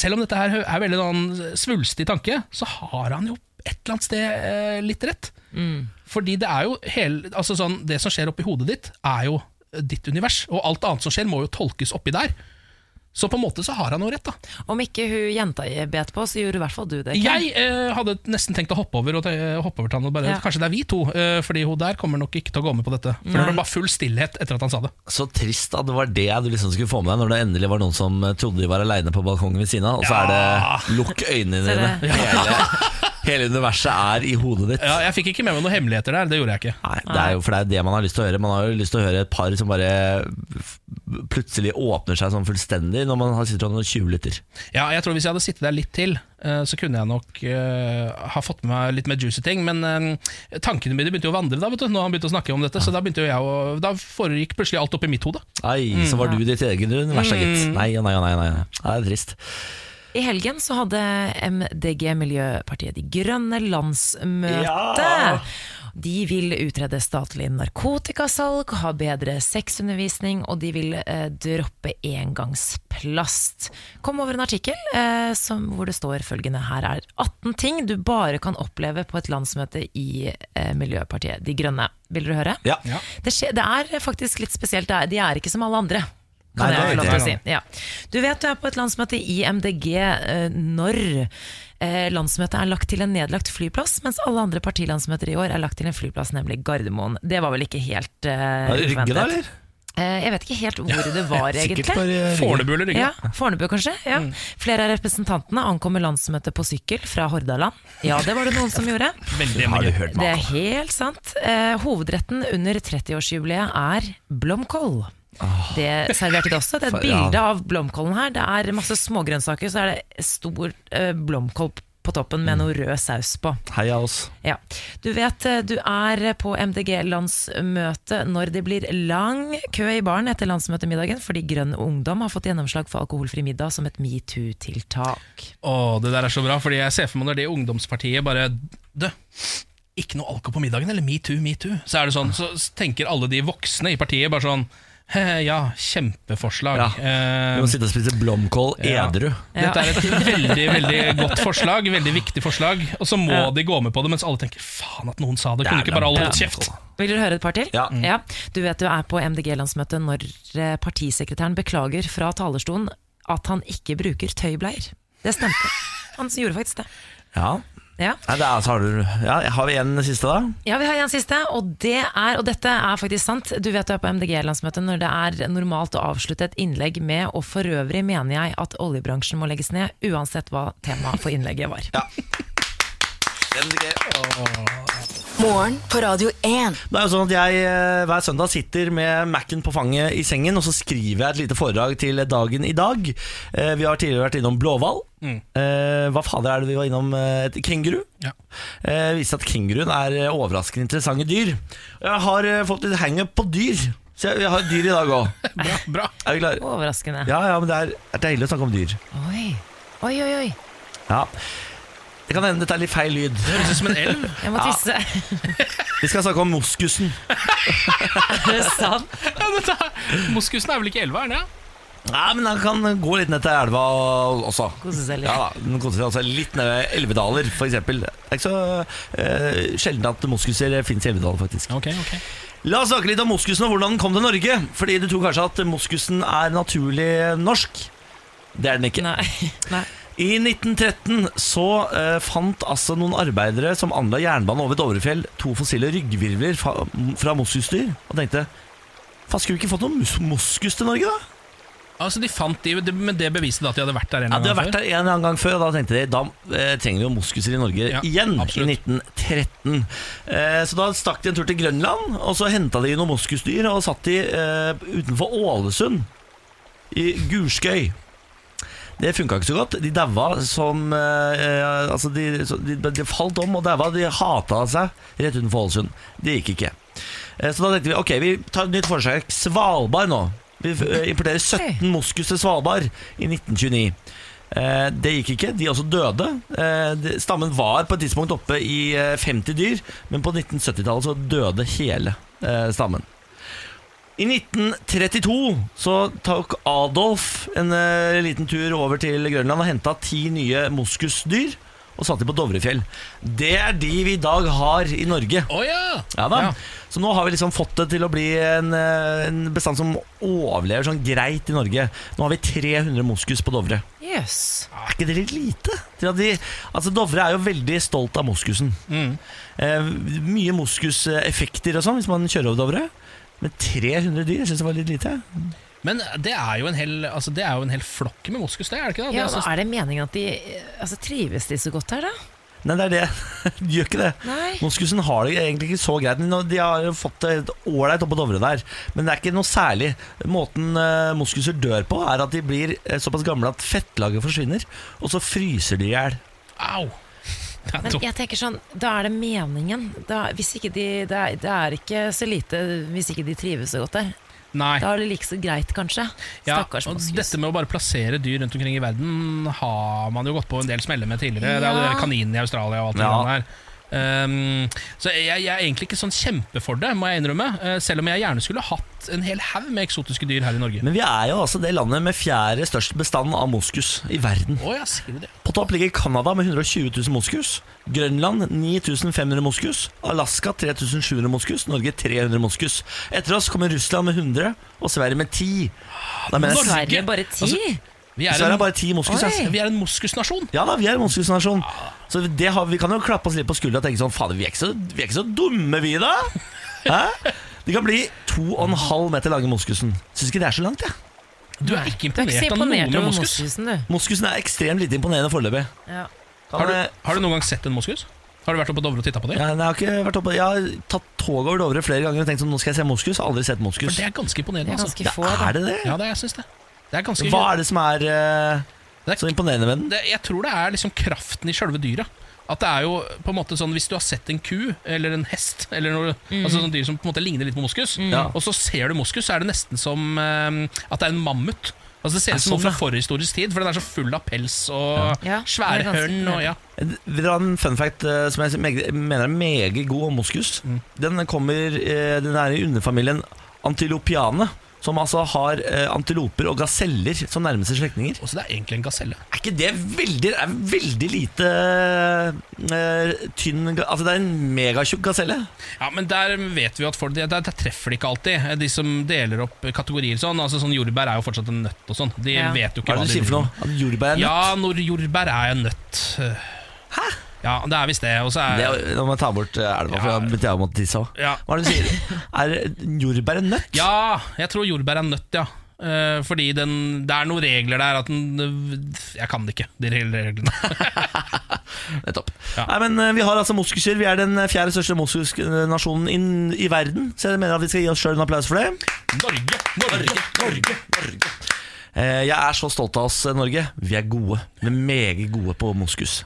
selv om dette her er veldig sånn svulstig tanke, så har han jo et eller annet sted eh, litt rett. Fordi det er jo hele, altså sånn, det som skjer oppi hodet ditt, er jo ditt univers. Og alt annet som skjer, må jo tolkes oppi der. Så på en måte så har han noe rett, da. Om ikke hun jenta bet på, så gjorde i hvert fall du det. Ken. Jeg eh, hadde nesten tenkt å hoppe over, og hoppe over til han og bare, Ja. Kanskje det er vi to, eh, fordi hun der kommer nok ikke til å gå med på dette. For det var full stillhet etter at han sa det. Så trist at det var det du liksom skulle få med deg når det endelig var noen som trodde de var aleine på balkongen ved siden av, og så er det lukk øynene dine. Hele, universet er i hodet ditt. Ja, jeg fikk ikke med meg noen hemmeligheter der, det gjorde jeg ikke. Nei, det er jo for det er det man har lyst til å høre. Man har jo lyst til å høre et par som bare plutselig åpner seg sånn fullstendig når man har sitter og tjuvlytter. Ja, jeg tror Hvis jeg hadde sittet der litt til, eh, så kunne jeg nok eh, ha fått med meg litt mer juicy ting. Men eh, tankene mine begynte jo å vandre da vet du, når han begynte å snakke om dette. Så da begynte jo jeg å, Da foregikk plutselig alt opp i mitt hode. Ai, så var du ditt eget univers, gitt. Nei og nei og nei. nei. nei. Det er trist. I helgen så hadde MDG, Miljøpartiet De Grønne, landsmøte. De vil utrede statlig narkotikasalg, ha bedre sexundervisning, og de vil eh, droppe engangsplast. Kom over en artikkel eh, som, hvor det står følgende Her er 18 ting du bare kan oppleve på et landsmøte i eh, Miljøpartiet De Grønne. Vil dere høre? Ja. Det, skje, det er faktisk litt spesielt. De er ikke som alle andre. Kan Nei, jeg få lov til å si. Ja. Du vet du er på et landsmøte i MDG eh, når eh, landsmøtet er lagt til en nedlagt flyplass, mens alle andre partilandsmøter i år er lagt til en flyplass, nemlig Gardermoen. Det var vel ikke helt uh, Rygge, da, uventet. eller? Eh, Jeg vet ikke helt hvor det var, egentlig. Bare Rygge. Fornebu eller Rygge? Ja, Fornebu kanskje. Ja. Flere av representantene ankommer landsmøtet på sykkel fra Hordaland. Ja, det var det noen som gjorde. Veldig Det er helt sant. Eh, hovedretten under 30-årsjubileet er blomkål. Det serverte de også. Det er et ja. bilde av blomkålen her. Det er masse smågrønnsaker, så er det stor eh, blomkål på toppen med noe rød saus på. Heia oss. Ja. Du vet eh, du er på MDG-landsmøte når det blir lang kø i baren etter landsmøtemiddagen fordi Grønn Ungdom har fått gjennomslag for alkoholfri middag som et metoo-tiltak. Åh, det der er så bra, fordi jeg ser for meg når det ungdomspartiet bare dø ikke noe alkohol på middagen, eller metoo, metoo? Så er det sånn, så tenker alle de voksne i partiet bare sånn «He, Ja, kjempeforslag. Ja. Eh, Vi må sitte og spise blomkål Ja. edru. Dette er et veldig veldig godt forslag, veldig viktig forslag. Og så må de gå med på det, mens alle tenker faen at noen sa det. Kunne ikke bare alle holdt kjeft? Vil dere høre et par til? Ja. Du vet du er på MDG-landsmøtet når eh, partisekretæren beklager fra talerstolen at han ikke bruker tøybleier. Det stemte. Han gjorde faktisk det. Ja. Ja. Nei, det er, så har, du, ja, har vi en siste, da? Ja, vi har en siste, og, det er, og dette er faktisk sant. Du vet du er på MDG-landsmøte når det er normalt å avslutte et innlegg med Og for øvrig mener jeg at oljebransjen må legges ned, uansett hva temaet for innlegget var. Morgen på Radio 1. Det er jo sånn at jeg eh, hver søndag sitter med Mac-en på fanget i sengen, og så skriver jeg et lite foredrag til dagen i dag. Eh, Vi har tidligere vært innom blåhval. Mm. hva fader er det vi var innom? Eh, Et kenguru. Ja. Det viste at kenguruen er eh, overraskende interessante dyr. Jeg har eh, fått litt hangup på dyr, så jeg, jeg har dyr i dag òg. Bra, bra. Er vi klare? Overraskende. Ja, ja, men det er, det er deilig å snakke om dyr. Oi, oi, oi. oi. Ja. Det kan hende dette er litt feil lyd. Det høres ut som en elv. Jeg må tisse. Vi skal snakke om moskusen. Er det sant? Ja, dette er- Moskusen er vel ikke elva, er den det? Ja, men han kan gå litt ned til elva også. Kose seg litt. Ja, den koser seg også litt ned ved Elvedaler, f.eks. Det er ikke så eh, sjelden at moskuser finnes i Elvedaler, faktisk. Okay, okay. La oss snakke litt om moskusen og hvordan den kom til Norge. Fordi du tror kanskje at moskusen er naturlig norsk. Det er den ikke. Nei. Nei. I 1913 så eh, fant altså noen arbeidere som anla jernbane over Dovrefjell, to fossile ryggvirvler fra, fra moskusdyr, og tenkte Faen, skulle vi ikke fått noen mos moskus til Norge, da? Altså, de fant de, Men det beviste da at de hadde vært der en Ja, gang De hadde vært før? der en gang før, og da tenkte de da eh, trenger vi jo moskuser i Norge Ja, igjen. absolutt. I 1913. Eh, så da stakk de en tur til Grønland, og så henta de noen moskusdyr og satt de eh, utenfor Ålesund, i Gurskøy. Det funka ikke så godt. De daua som eh, Altså, de, de, de falt om og daua. De hata seg rett utenfor Ålesund. Det gikk ikke. Eh, så da tenkte vi ok, vi tar et nytt forsøk. Svalbard nå. Vi eh, importerer 17 moskus til Svalbard i 1929. Eh, det gikk ikke. De også døde. Eh, stammen var på et tidspunkt oppe i eh, 50 dyr, men på 1970-tallet så døde hele eh, stammen. I 1932 så tok Adolf en eh, liten tur over til Grønland og henta ti nye moskusdyr og satte dem på Dovrefjell. Det er de vi i dag har i Norge. Å ja! Ja da. Ja. Så nå har vi liksom fått det til å bli en, eh, en bestand som overlever sånn greit i Norge. Nå har vi 300 moskus på Dovre. Yes. Er ikke det litt lite? Til at de, altså Dovre er jo veldig stolt av moskusen. Eh, mye moskuseffekter og sånn hvis man kjører over Dovre. Men 300 dyr, jeg syns det var litt lite. Men det er jo en hel, altså, det er jo en hel flokk med moskus, det er det ikke? da? Det Ja, er altså- er det meningen at de altså, Trives de så godt her, da? Nei, det er det. De gjør ikke det. Nei. Moskusen har det egentlig ikke så greit. De har fått det helt ålreit oppå Dovre der, men det er ikke noe særlig. Måten eh, moskuser dør på, er at de blir eh, såpass gamle at fettlaget forsvinner, og så fryser de i hjel. Au! Men jeg tenker sånn, da er det meningen. Da, hvis ikke de, det, er, det er ikke så lite hvis ikke de trives så godt der. Nei. Da er det like så greit, kanskje. Ja, Stakkars og moskus. dette med å bare plassere dyr rundt omkring i verden har man jo gått på en del smeller med tidligere. Det er jo kaninen i Australia og alt det Ja. der. Um, så jeg, jeg er egentlig ikke sånn kjempe for det, må jeg innrømme. Uh, selv om jeg gjerne skulle hatt en hel haug med eksotiske dyr her i Norge. Men vi er jo altså det landet med fjerde størst bestand av moskus i verden. Oh, ja, sier du det? På topp ligger Canada med 120 000 moskus. Grønland 9500 moskus. Alaska 3700 moskus. Norge 300 moskus. Etter oss kommer Russland med 100 og Sverige med 10. Da mener Norge- Sverige bare 10? Altså, Vi er, en, bare 10 moskus. Altså. vi er en moskusnasjon. Ja da, vi er en moskusnasjon. Så det har, vi kan jo klappe oss litt på skuldra og tenke sånn Fader, vi, vi er ikke så dumme, vi, da. Hæ? De kan bli to og en halv meter lange moskusen. Syns ikke det er så langt, jeg. Du er ikke imponert, er ikke imponert av noe imponert med moskus? moskusen, du. Moskusen er ekstremt lite imponerende foreløpig. Ja. Har du, har du noen gang sett en moskus? Har du vært oppe på Dovre og titta på dem? Ja, nei, jeg, har ikke vært oppe, jeg har tatt toget over Dovre flere ganger og tenkt sånn, nå skal jeg se moskus. Har aldri sett For det er ganske Det er Altså. ganske altså. få. det er det det? Ja, det, jeg synes det. Det er ganske Hva er det som er eh, Det er- så imponerende med den? det, Jeg tror det er liksom kraften i sjølve dyret. At det er jo på en måte sånn Hvis du har sett en ku eller en hest, eller noe, altså sånn dyr som på en måte ligner litt på moskus, mm. og så ser du moskus, så er det nesten som eh, at det er en mammut. Altså Det ser Er ut som noe sånn, fra forhistorisk tid, for den er så full av pels og Ja, svære. Og, ja. Vil dere ha en fun fact eh, som jeg mener er meget god om moskus? Den kommer eh, Den er i underfamilien antilopiane, som altså har eh, antiloper og gaseller som nærmeste slektninger. Og så det er egentlig en gaselle. Er ikke det veldig er veldig lite eh, tynn Altså det er en megatjukk gaselle. Ja, men der vet vi jo at folk Der, der treffer de ikke alltid, de som deler opp kategorier sånn. Altså sånn Jordbær er jo fortsatt en nøtt og sånn. De Ja. vet jo ikke Hva hva er det du sier for noe? At jordbær er nøtt? Ja, når jordbær er en nøtt. Hæ? Ja, det er visst det. Og så Det er er, nå må jeg ta bort eh, elva, for jeg begynte jeg å måtte tisse òg. ja. Hva er det du sier? Er jordbær en nøtt? ja, jeg tror jordbær er nøtt, ja. Eh, fordi den, det er noen regler der at den Jeg kan det ikke, de reglene. Nettopp. Ja. Nei, men eh, Vi har altså moskuser. Vi er den fjerde største moskusnasjonen i verden. Så jeg mener at vi skal gi oss sjøl en applaus for det. Norge, Norge, Norge! Norge. Jeg er så stolt av oss, Norge. Vi er gode. Vi er meget gode på moskus.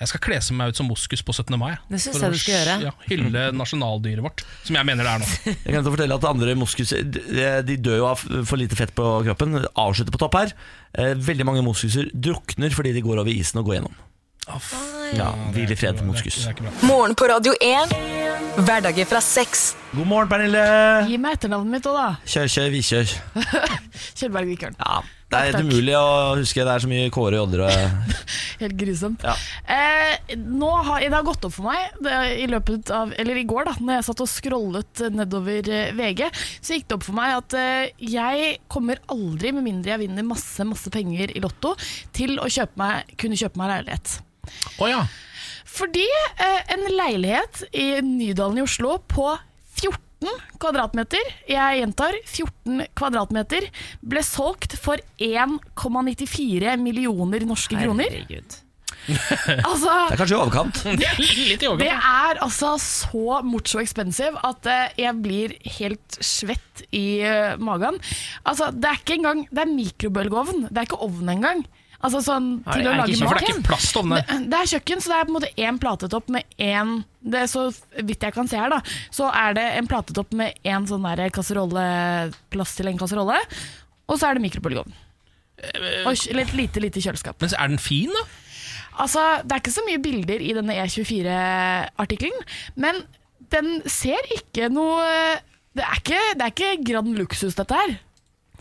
Jeg skal kle meg ut som moskus på 17. mai. Det synes jeg du skal gjøre. Ja, hylle nasjonaldyret vårt, som jeg mener det er nå. Jeg kan fortelle at andre moskuser de- dør jo av for lite fett på kroppen. Avslutter på topp her. Eh, Veldig mange moskuser drukner fordi de går over isen og går gjennom. Ja, Hvil i fred, moskus. Morgen på Radio 1. Hverdager fra seks. God morgen, Pernille. Gi meg etternavnet mitt òg, da. Kjør, kjør, vi kjør. Kjølberg Vikørn. Ja, det er helt takk. umulig å huske. Det er så mye Kåre Jodder Odder og Helt grusomt. Ja. Eh, nå har, det har gått opp for meg det, i løpet av Eller i går, da Når jeg satt og scrollet nedover eh, VG, så gikk det opp for meg at eh, jeg kommer aldri, med mindre jeg vinner masse masse penger i Lotto, til å kjøpe meg, kunne kjøpe meg leilighet. Å ja. Fordi eh, en leilighet i Nydalen i Oslo på 14 kvadratmeter, jeg gjentar 14 kvadratmeter, ble solgt for 1,94 millioner norske kroner. Herregud. Altså, Det er kanskje i overkant. Det er det er altså så mucho expensive at eh, jeg blir helt svett i eh, magen. Altså, det er ikke engang Det er mikrobølgeovn, det er ikke ovn engang. Altså sånn til det- å lage mat. For det er ikke plass til ovnen. Det, det er kjøkken, så det er på en måte én platetopp med én det er Så vidt jeg kan se her, da, så er det en platetopp med én sånn der kasserolle, plass til en kasserolle, og så er det mikrobølgeovn. Og et lite, lite kjøleskap. Men så er den fin, da? Altså, Det er ikke så mye bilder i denne E24-artikkelen, men den ser ikke noe Det er ikke, det er ikke grand luksus, dette her.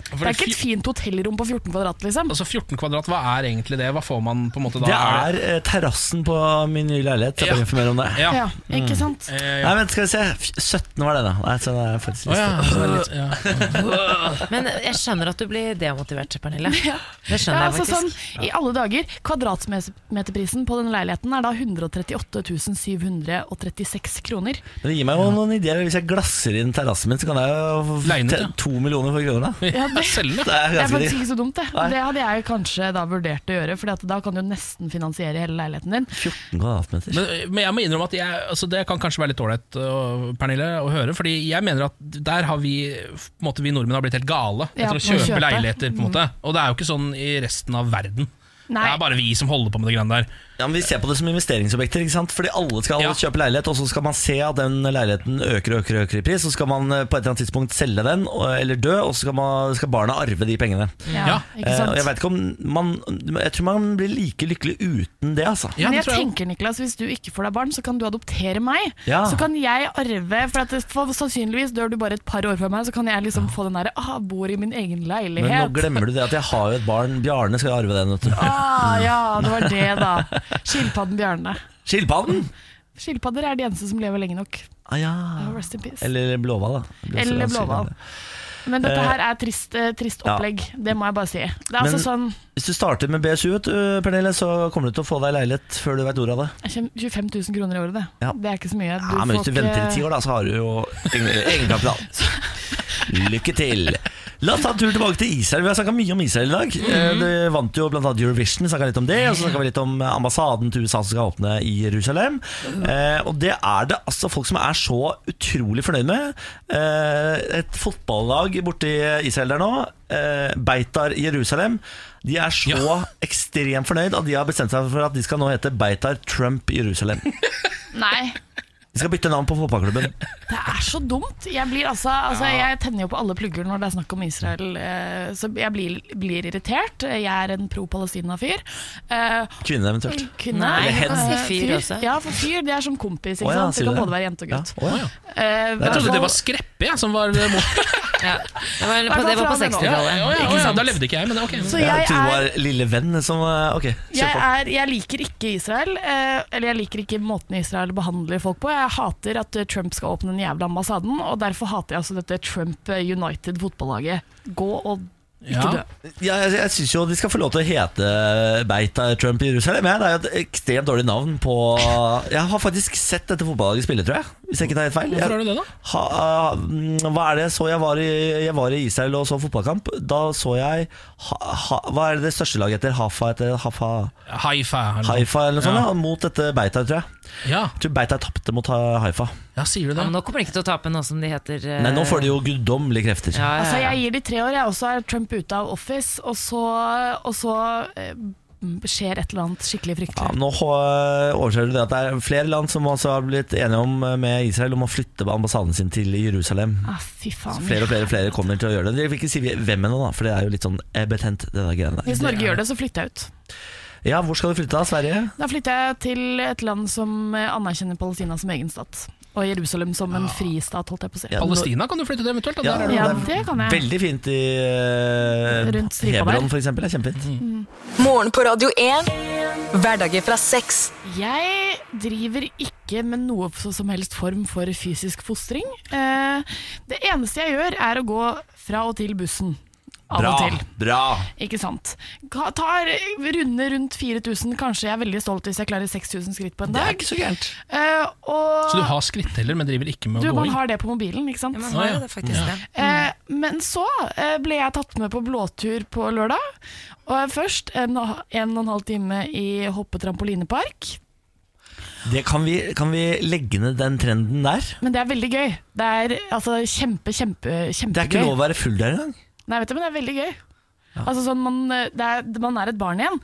For Det er ikke et fint hotellrom på 14 kvadrat, liksom. Altså 14 kvadrat, hva er egentlig det? Hva får man på en måte da? Det er eh, terrassen på min nye leilighet. Jeg Ja. bare informerer om det. Ja. Ja, ikke sant? Eh, Nei, men vent, skal vi se. 17 var det, da. Nei, så det er faktisk Å, ja. litt- er Men jeg skjønner at du blir demotivert, Pernille. Det skjønner Ja, jeg altså sånn, faktisk. I alle dager, Kvadratmeterprisen på denne leiligheten er da 138 736 kroner. Men det gir meg jo noen ideer. Hvis jeg glasser inn terrassen min, så kan jeg jo få to millioner for kroner. da. Ja, det, Selge. Det er det er faktisk ikke så dumt, det. Nei. Det hadde jeg kanskje da vurdert å gjøre, for da kan du nesten finansiere hele leiligheten din. 14 kvadratmeter. Men, men jeg må innrømme at jeg, altså det kan kanskje være litt ålreit, Pernille, å høre. Fordi jeg mener at der har vi måte, vi nordmenn har blitt helt gale etter å å kjøpe, kjøpe. leiligheter. på en måte Og det er jo ikke sånn i resten av verden. Nei. Det er bare vi som holder på med det greiene der. Ja, men Vi ser på det som investeringsobjekter, ikke sant? fordi alle skal Ja. kjøpe leilighet, og så skal man se at den leiligheten øker og øker, øker i pris, så skal man eh, på et eller annet tidspunkt selge den, eller dø, og så skal, man, skal barna arve de pengene. Ja, Ja. ikke Eh, sant? Eh, jeg vet ikke om man Jeg tror man blir like lykkelig uten det, altså. Ja, Men jeg jeg tenker, Niklas, hvis du ikke får deg barn, så kan du adoptere meg. Ja. Så kan jeg arve, for, at for sannsynligvis dør du bare et par år før meg, så kan jeg liksom få den derre ah, bor i min egen leilighet'. Men nå glemmer du det at jeg har jo et barn. Bjarne skal arve den. vet du Ah, ja, det var det, da. Skilpadden Bjarne. Skilpadden! Skilpadder er de eneste som lever lenge nok. Ah, ja. Rest in peace. Eller blåhval, da. Eller blåhval. Men dette Eh, her er trist, trist opplegg, ja. Det må jeg bare si. Er altså sånn Hvis du starter med BSU, vet du, Pernille, så kommer du til å få deg leilighet før du vet ordet av det. 25 000 kroner i året, det. Ja. Det er ikke så mye. Du Ja, men får hvis du ikke- venter i ti år, da, så har du jo egen- egenkapital. Lykke til. La oss ta en tur tilbake til Israel. Vi har snakka mye om Israel i dag. Eh, Det vant jo annet Eurovision, snakka litt om det. Og så snakka vi litt om ambassaden til USA som skal åpne i Jerusalem. Eh, Og det er det altså folk som er så utrolig fornøyd med. Eh, Et fotballag borti Israel der nå, eh, Beitar Jerusalem, de er så Ja. ekstremt fornøyd at de har bestemt seg for at de skal nå hete Beitar Trump Jerusalem. Nei, De skal bytte navn på fotballklubben. Det er så dumt. Jeg, blir altså, altså, jeg tenner jo på alle plugger når det er snakk om Israel, eh, så jeg blir, blir irritert. Jeg er en pro-Palestina-fyr. Eh, Kvinne eventuelt. kvinne Nei, Eller kan eh, fyr også. Ja, for fyr det er som kompis. Ikke oh, ja, sant? Det kan både være jente og Ja. gutt. Ja. Uh, Jeg trodde det var Skreppe jeg, som var mot. Ja. Det var, på, det var på Hvertfall fra nå. Ja, 60-tallet. ja, ja, ikke ja, da levde ikke jeg, men ok. Så Jeg jeg trodde det er var lille venn som Ok, kjør Jeg, på. er, jeg liker ikke Israel, eller jeg liker ikke måten Israel behandler folk på. Jeg hater at Trump skal åpne den jævla ambassaden, og derfor hater jeg altså dette Trump United fotballaget. Gå og ikke Ja. dø. Ja, jeg jeg syns jo de skal få lov til å hete Beita Trump i Jerusalem. Det er jo et ekstremt dårlig navn på Jeg har faktisk sett dette fotballaget spille, tror jeg. Hvis jeg ikke tar helt feil. Hvorfor er du det, da? ha, uh, hva er det jeg så? Jeg var, i, jeg var i Israel og så fotballkamp. Da så jeg ha, ha, Hva er det det største laget etter? Hafa etter Hafa Haifa. eller. Haifa eller noe sånt? Ja. Ja. Mot dette Beita, tror jeg. Ja. Jeg tror Beita tapte mot Haifa. ja, sier du det? Ja, nå kommer de ikke til å tape nå som de heter uh... Nei, nå får de jo guddommelige krefter. ja, ja, Altså, jeg gir de tre år, jeg også er Trump ute av office, og så, og så eh, skjer et eller annet skikkelig Ja, fryktelig. nå hå- overser du det at det er flere land som også har blitt enige om eh, med Israel om å flytte ambassaden sin til Jerusalem. Ah, fy faen. Flere og flere, flere kommer til å gjøre det. Jeg vil ikke si hvem ennå, for det er jo litt sånn eh, betent. Det der greiene der. Hvis Norge gjør det, så flytter jeg ut. Ja, Hvor skal du flytte da? Sverige? Da flytter jeg til et land som eh, anerkjenner Palestina som egen stat. Og Jerusalem som en fristat, holdt jeg på å si. Ja, Palestina kan du flytte til eventuelt. Da. Ja, det. Ja, det kan jeg. Veldig fint i uh, Rundt stripa Hebron, f.eks. er kjempefint. Mm. Morgen på Radio 1. Hverdager fra seks. Jeg driver ikke med noe som helst form for fysisk fostring. Eh, det eneste jeg gjør, er å gå fra og til bussen. Av Bra! og til. bra Ikke sant. Tar runde rundt 4000, kanskje jeg er veldig stolt hvis jeg klarer 6000 skritt på en dag. Det er ikke så gærent. uh, og Så du har skritteller, men driver ikke med du, å gå gå inn? har det på mobilen, ikke sant? Ja, man har det faktisk det. Uh, men så uh, ble jeg tatt med på blåtur på lørdag. Og først en, en og en halv time i hoppetrampolinepark. Det kan, vi, kan vi legge ned den trenden der? Men det er veldig gøy. Det er altså kjempe, kjempe, kjempegøy. Det er ikke lov å være full der engang. Nei, vet du, men det er veldig gøy. Altså sånn, man, det er, man er et barn igjen.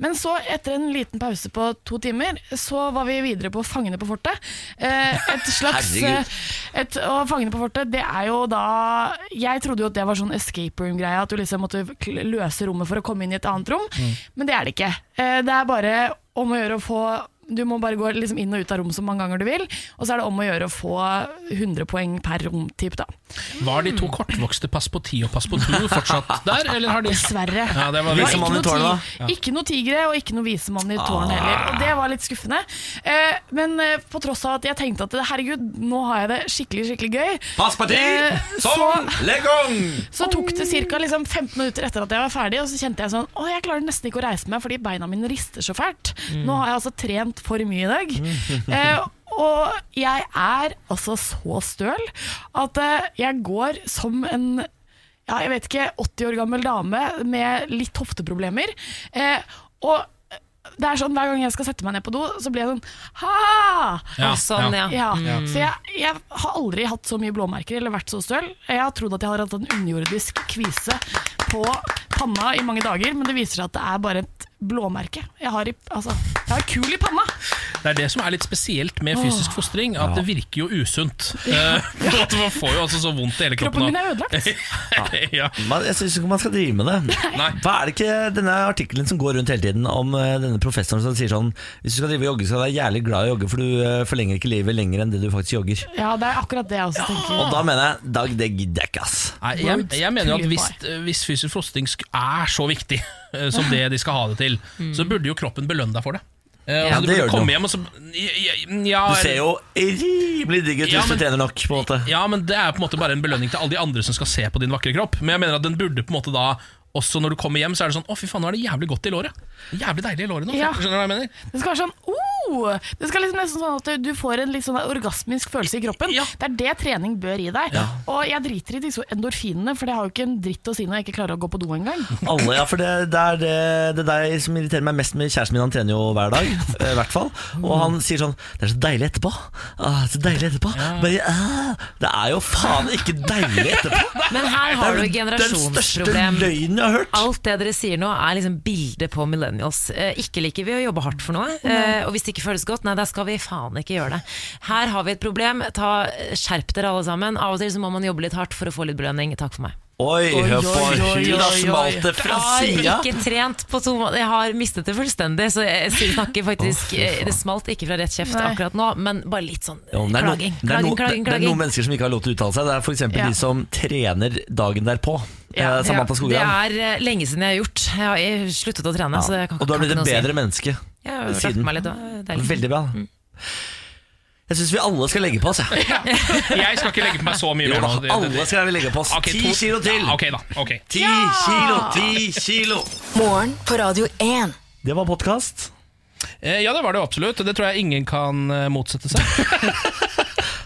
Men så, etter en liten pause på to timer, så var vi videre på Fangene på fortet. Eh, et slags eh, et, Og Fangene på fortet, det er jo da Jeg trodde jo at det var sånn escape room-greie, at du liksom måtte løse rommet for å komme inn i et annet rom. Men det er det ikke. Eh, det er bare om å gjøre å få du må bare gå liksom inn og ut av rom så mange ganger du vil, og så er det om å gjøre å få 100 poeng per romtype, da. Var de to kortvokste Pass på ti og Pass på to fortsatt der, eller har de Dessverre. Ja, det var ikke, noe ti- da? ikke noe tigre og ikke noe visemann i tårnet heller. Og det var litt skuffende. Eh, men eh, på tross av at jeg tenkte at herregud, nå har jeg det skikkelig skikkelig gøy, Pass på Eh, sånn! legong! så tok det ca. Liksom 15 minutter etter at jeg var ferdig, og så kjente jeg sånn Å, jeg klarer nesten ikke å reise meg fordi beina mine rister så fælt. Nå har jeg altså trent for mye i dag. Eh, og jeg er altså så støl at eh, jeg går som en ja, jeg vet ikke, 80 år gammel dame med litt hofteproblemer. Eh, og det er sånn hver gang jeg skal sette meg ned på do, så blir jeg sånn ha! Ja, sånn, ja. Ja, Mm. så jeg, jeg har aldri hatt så mye blåmerker eller vært så støl. Jeg har trodd at jeg har hatt en underjordisk kvise på panna i mange dager, men det viser seg at det er bare et blåmerke. Jeg har, i, altså, jeg har kul i panna! Det er det som er litt spesielt med fysisk fostring, at det virker jo usunt. Ja. for Man får jo altså så vondt i hele kroppen. Kroppen min er ødelagt. ja. Man, jeg syns ikke man skal drive med det. Nei. Hva er det ikke denne artikkelen som går rundt hele tiden om eh, denne professoren som sier sånn Hvis du skal drive og jogge, skal du være jævlig glad i å jogge, for du eh, forlenger ikke livet lenger enn det du faktisk jogger. Ja, det er akkurat det jeg også tenker. Og da mener jeg Dag, det gidder jeg ikke, ass. Nei, jeg, jeg mener jo at hvis, hvis fysisk fostring er så viktig eh, som det de skal ha det til, så burde jo kroppen belønne deg for det. Eh, Ja, du det gjør du komme hjem og så ja, ja, Du ser jo rimelig digg ut Ja, hvis du trener nok. på en måte Ja, men det er på en måte bare en belønning til alle de andre som skal se på din vakre kropp. Men jeg mener at den burde på en måte da også når du kommer hjem, så er det sånn Å, fy faen, nå er det jævlig godt i låret. Jævlig deilig i låret nå. Ja. Skjønner du hva jeg mener? Det skal være sånn oh! Det skal liksom nesten sånn at du får en litt sånn orgasmisk følelse i kroppen. Ja. Det er det trening bør gi deg. Og jeg driter i disse endorfinene, for det har jo ikke en dritt å si når jeg ikke klarer å gå på do engang. Alle, ja, for det, det er det, det er det som irriterer meg mest med kjæresten min. Han trener jo hver dag, eh, i hvert fall. Og han sier sånn Det er så deilig etterpå. Ah, så deilig etterpå. Bare, ah, det er jo faen ikke deilig etterpå. Men her har du et Den største generasjonsproblem. Jeg har hørt. Alt det dere sier nå er liksom bildet på millennials. Eh, ikke liker vi å jobbe hardt for noe, nei. og hvis det ikke føles godt, nei, da skal vi faen ikke gjøre det. Her har vi et problem. Ta, skjerp dere alle sammen. Av og til så må man jobbe litt hardt for å få litt belønning. Takk for meg. Oi, hør på oi, da oi, oi. smalt det Jeg har ikke trent på to måneder. Jeg har mistet det fullstendig, så jeg snakker faktisk oh, Det smalt ikke fra rett kjeft Nei. akkurat nå, men bare litt sånn Jo, klaging. det, er no, klaging. det, Klaging, klaging, det er noen mennesker som ikke har lov til å uttale seg. Det er f.eks. Ja. de som trener dagen derpå. Ja, Eh, Samantha Det er eh, lenge siden jeg har gjort. Jeg har sluttet å trene. Så jeg kan, Og du har blitt et bedre si. menneske. Jeg siden. meg litt. Veldig bra. Jeg syns vi alle skal legge på oss. jeg. Jeg skal ikke legge på meg så mye Jo da, alle skal vi legge på oss. Ti to- kilo til! Ja, ok da, ok Ti kilo, ti kilo! Morgen på Radio 1. Det var podkast. Eh, Ja, det var det absolutt. Det tror jeg ingen kan motsette seg.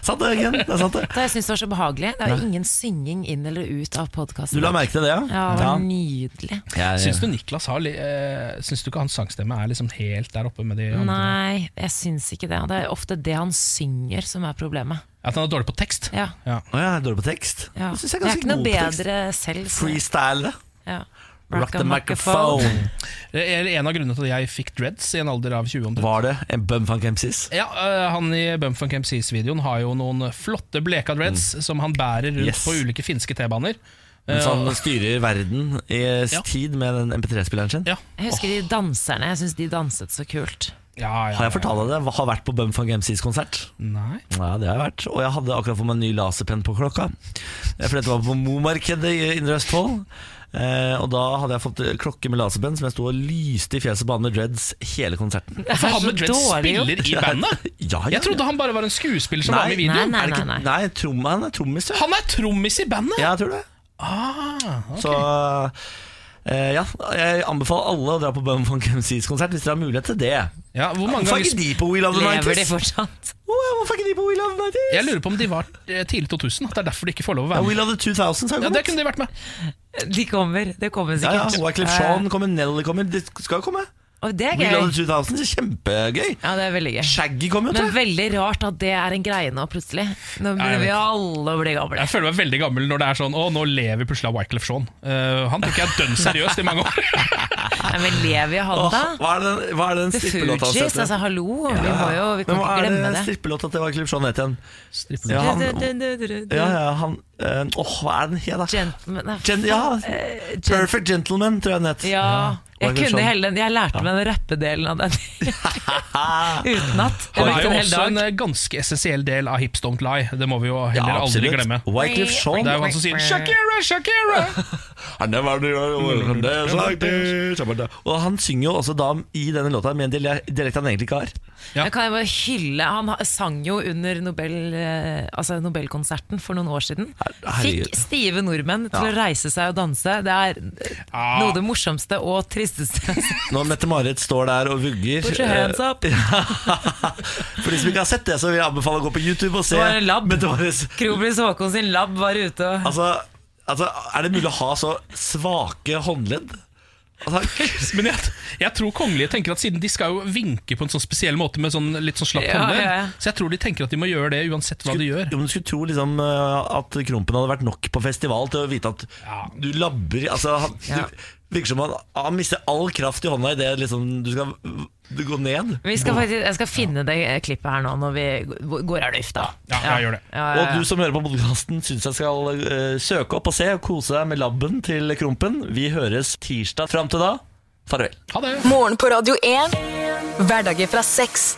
Sant det, Egen? Det er sant det. Det jeg synes det var så behagelig. Det var ingen synging inn eller ut av podkasten. Du la merke til det, ja? Ja, det var nydelig. Jeg- Syns du Niklas har li- eh, Syns du ikke hans sangstemme er liksom helt der oppe med de andre? Nei, jeg syns ikke det. Det er ofte det han synger som er problemet. At han er dårlig på tekst? Ja, Ja. Å ja, jeg er dårlig på tekst. ja. Jeg synes jeg Jeg er ganske ikke noe god på tekst. bedre selv. så- Freestyle. Ja. Rock the microphone. Det er en av grunnene til at jeg fikk dreads i en alder av 20 omtrent. Var det en Bumfunk MCs? Ja, eh, Han i Bumfunk MCs-videoen har jo noen flotte bleka dreads som han bærer rundt Mm. Yes. på ulike finske T-baner. Mens han Eh, styrer verden i Ja. tid med den MP3-spilleren sin. ja. Jeg husker de danserne. Jeg syns de danset så kult. Ja, ja, Har jeg fortalt deg det? Har vært på Bumfunk MCs konsert. Nei. Ja, det har jeg vært. Og jeg hadde akkurat fått meg en ny laserpenn på klokka. For dette var på Momarkedet i Indre Østfold. Eh, og da hadde jeg fått klokke med laserpenn som jeg sto og lyste i fjeset på han med dreads hele konserten. For han med dreads spiller i bandet? Ja, ja, Jeg trodde han bare var en skuespiller som var med i Nei, videoen. Nei, er det ikke, nei, nei trom, han er trommis. Han er trommis i bandet! Ja, jeg tror det. Ah, okay. Så eh, ja, jeg anbefaler alle å dra på Bumfunk MCs konsert hvis dere har mulighet til det. ja, hvor mange Hvorfor er ikke de på We Love the Lever de 90s? fortsatt? Ja, Hvorfor er ikke de på We Love the 90s? Jeg lurer på om de var eh, tidlig 2000. At det er derfor de ikke får lov å Ja, være We. Love the 2000s har jo Ja, Det kunne de vært med. De kommer. Det kommer Ja, ja, sikkert. Wyclef Jean kommer, Nelly kommer. det skal jo komme. Og det er gøy Love gøy. the 2000, det er kjempegøy. Ja, det er veldig gøy. Shaggy kommer jo, Men tror jeg. veldig rart at det er en greie nå, plutselig. Nå begynner vi vet. alle å bli gamle. Jeg føler meg veldig gammel når det er sånn Å, nå lever vi plutselig av Wyclef Jean. Eh, han tok jeg dønn seriøst i mange år. Nei, men lever han Åh, da? hva er den, hva er den The strippelåta hans Fugees, heter? altså hallo. Vi, må jo, vi Men kan hva ikke er glemme det det. strippelåta til Wyclef Jean het igjen? Ja, han, ja, ja, han eh, Åh, hva er den het, da? Gentleman Gen, ja, eh, Perfect Gentleman, tror jeg den het. Ja, jeg kunne Jean. hele den. Jeg lærte meg den rappedelen av den utenat. Han er jo også en dag. eh, ganske essensiell del av Hips Don't Lie. Det må vi jo heller Ja, aldri glemme. Wyclef Jean Det er jo han som sier 'Shakira, Shakira'! I never knew I would dance like this. Og han synger jo også da i denne låta med en dialek dialekt han egentlig ikke har. Ja. Kan jeg bare hylle Han sang jo under Nobel, altså Nobelkonserten for noen år siden. Fikk stive nordmenn til å reise seg og danse. Det er Ah. noe av det morsomste og tristeste. Når Mette-Marit står der og vugger eh, For de som ikke har sett det, så vil jeg anbefale å gå på YouTube og se. Mette-Marit Håkon sin lab var ute og Altså, altså, er det mulig å ha så svake håndledd? Altså, Men jeg, jeg tror kongelige tenker at siden de skal jo vinke på en sånn spesiell måte med sånn litt sånn slapp Ja, håndledd, ja, ja. så jeg tror de tenker at de må gjøre det uansett hva de gjør. Jo, men Du skulle tro liksom eh, at Krompen hadde vært nok på festival til å vite at Ja. du labber altså, han, Ja. Det virker som han, han mister all kraft i hånda idet liksom, du skal du går ned. vi skal faktisk, Jeg skal finne det klippet her nå når vi går av lufta. Ja, jeg gjør det. Ja, ja, Og du som hører på podkasten, syns jeg skal uh, søke opp og se og kose deg med labben til Krompen. Vi høres tirsdag. Fram til da, farvel. Ha det! Morgen på Radio 1. Hverdager fra seks.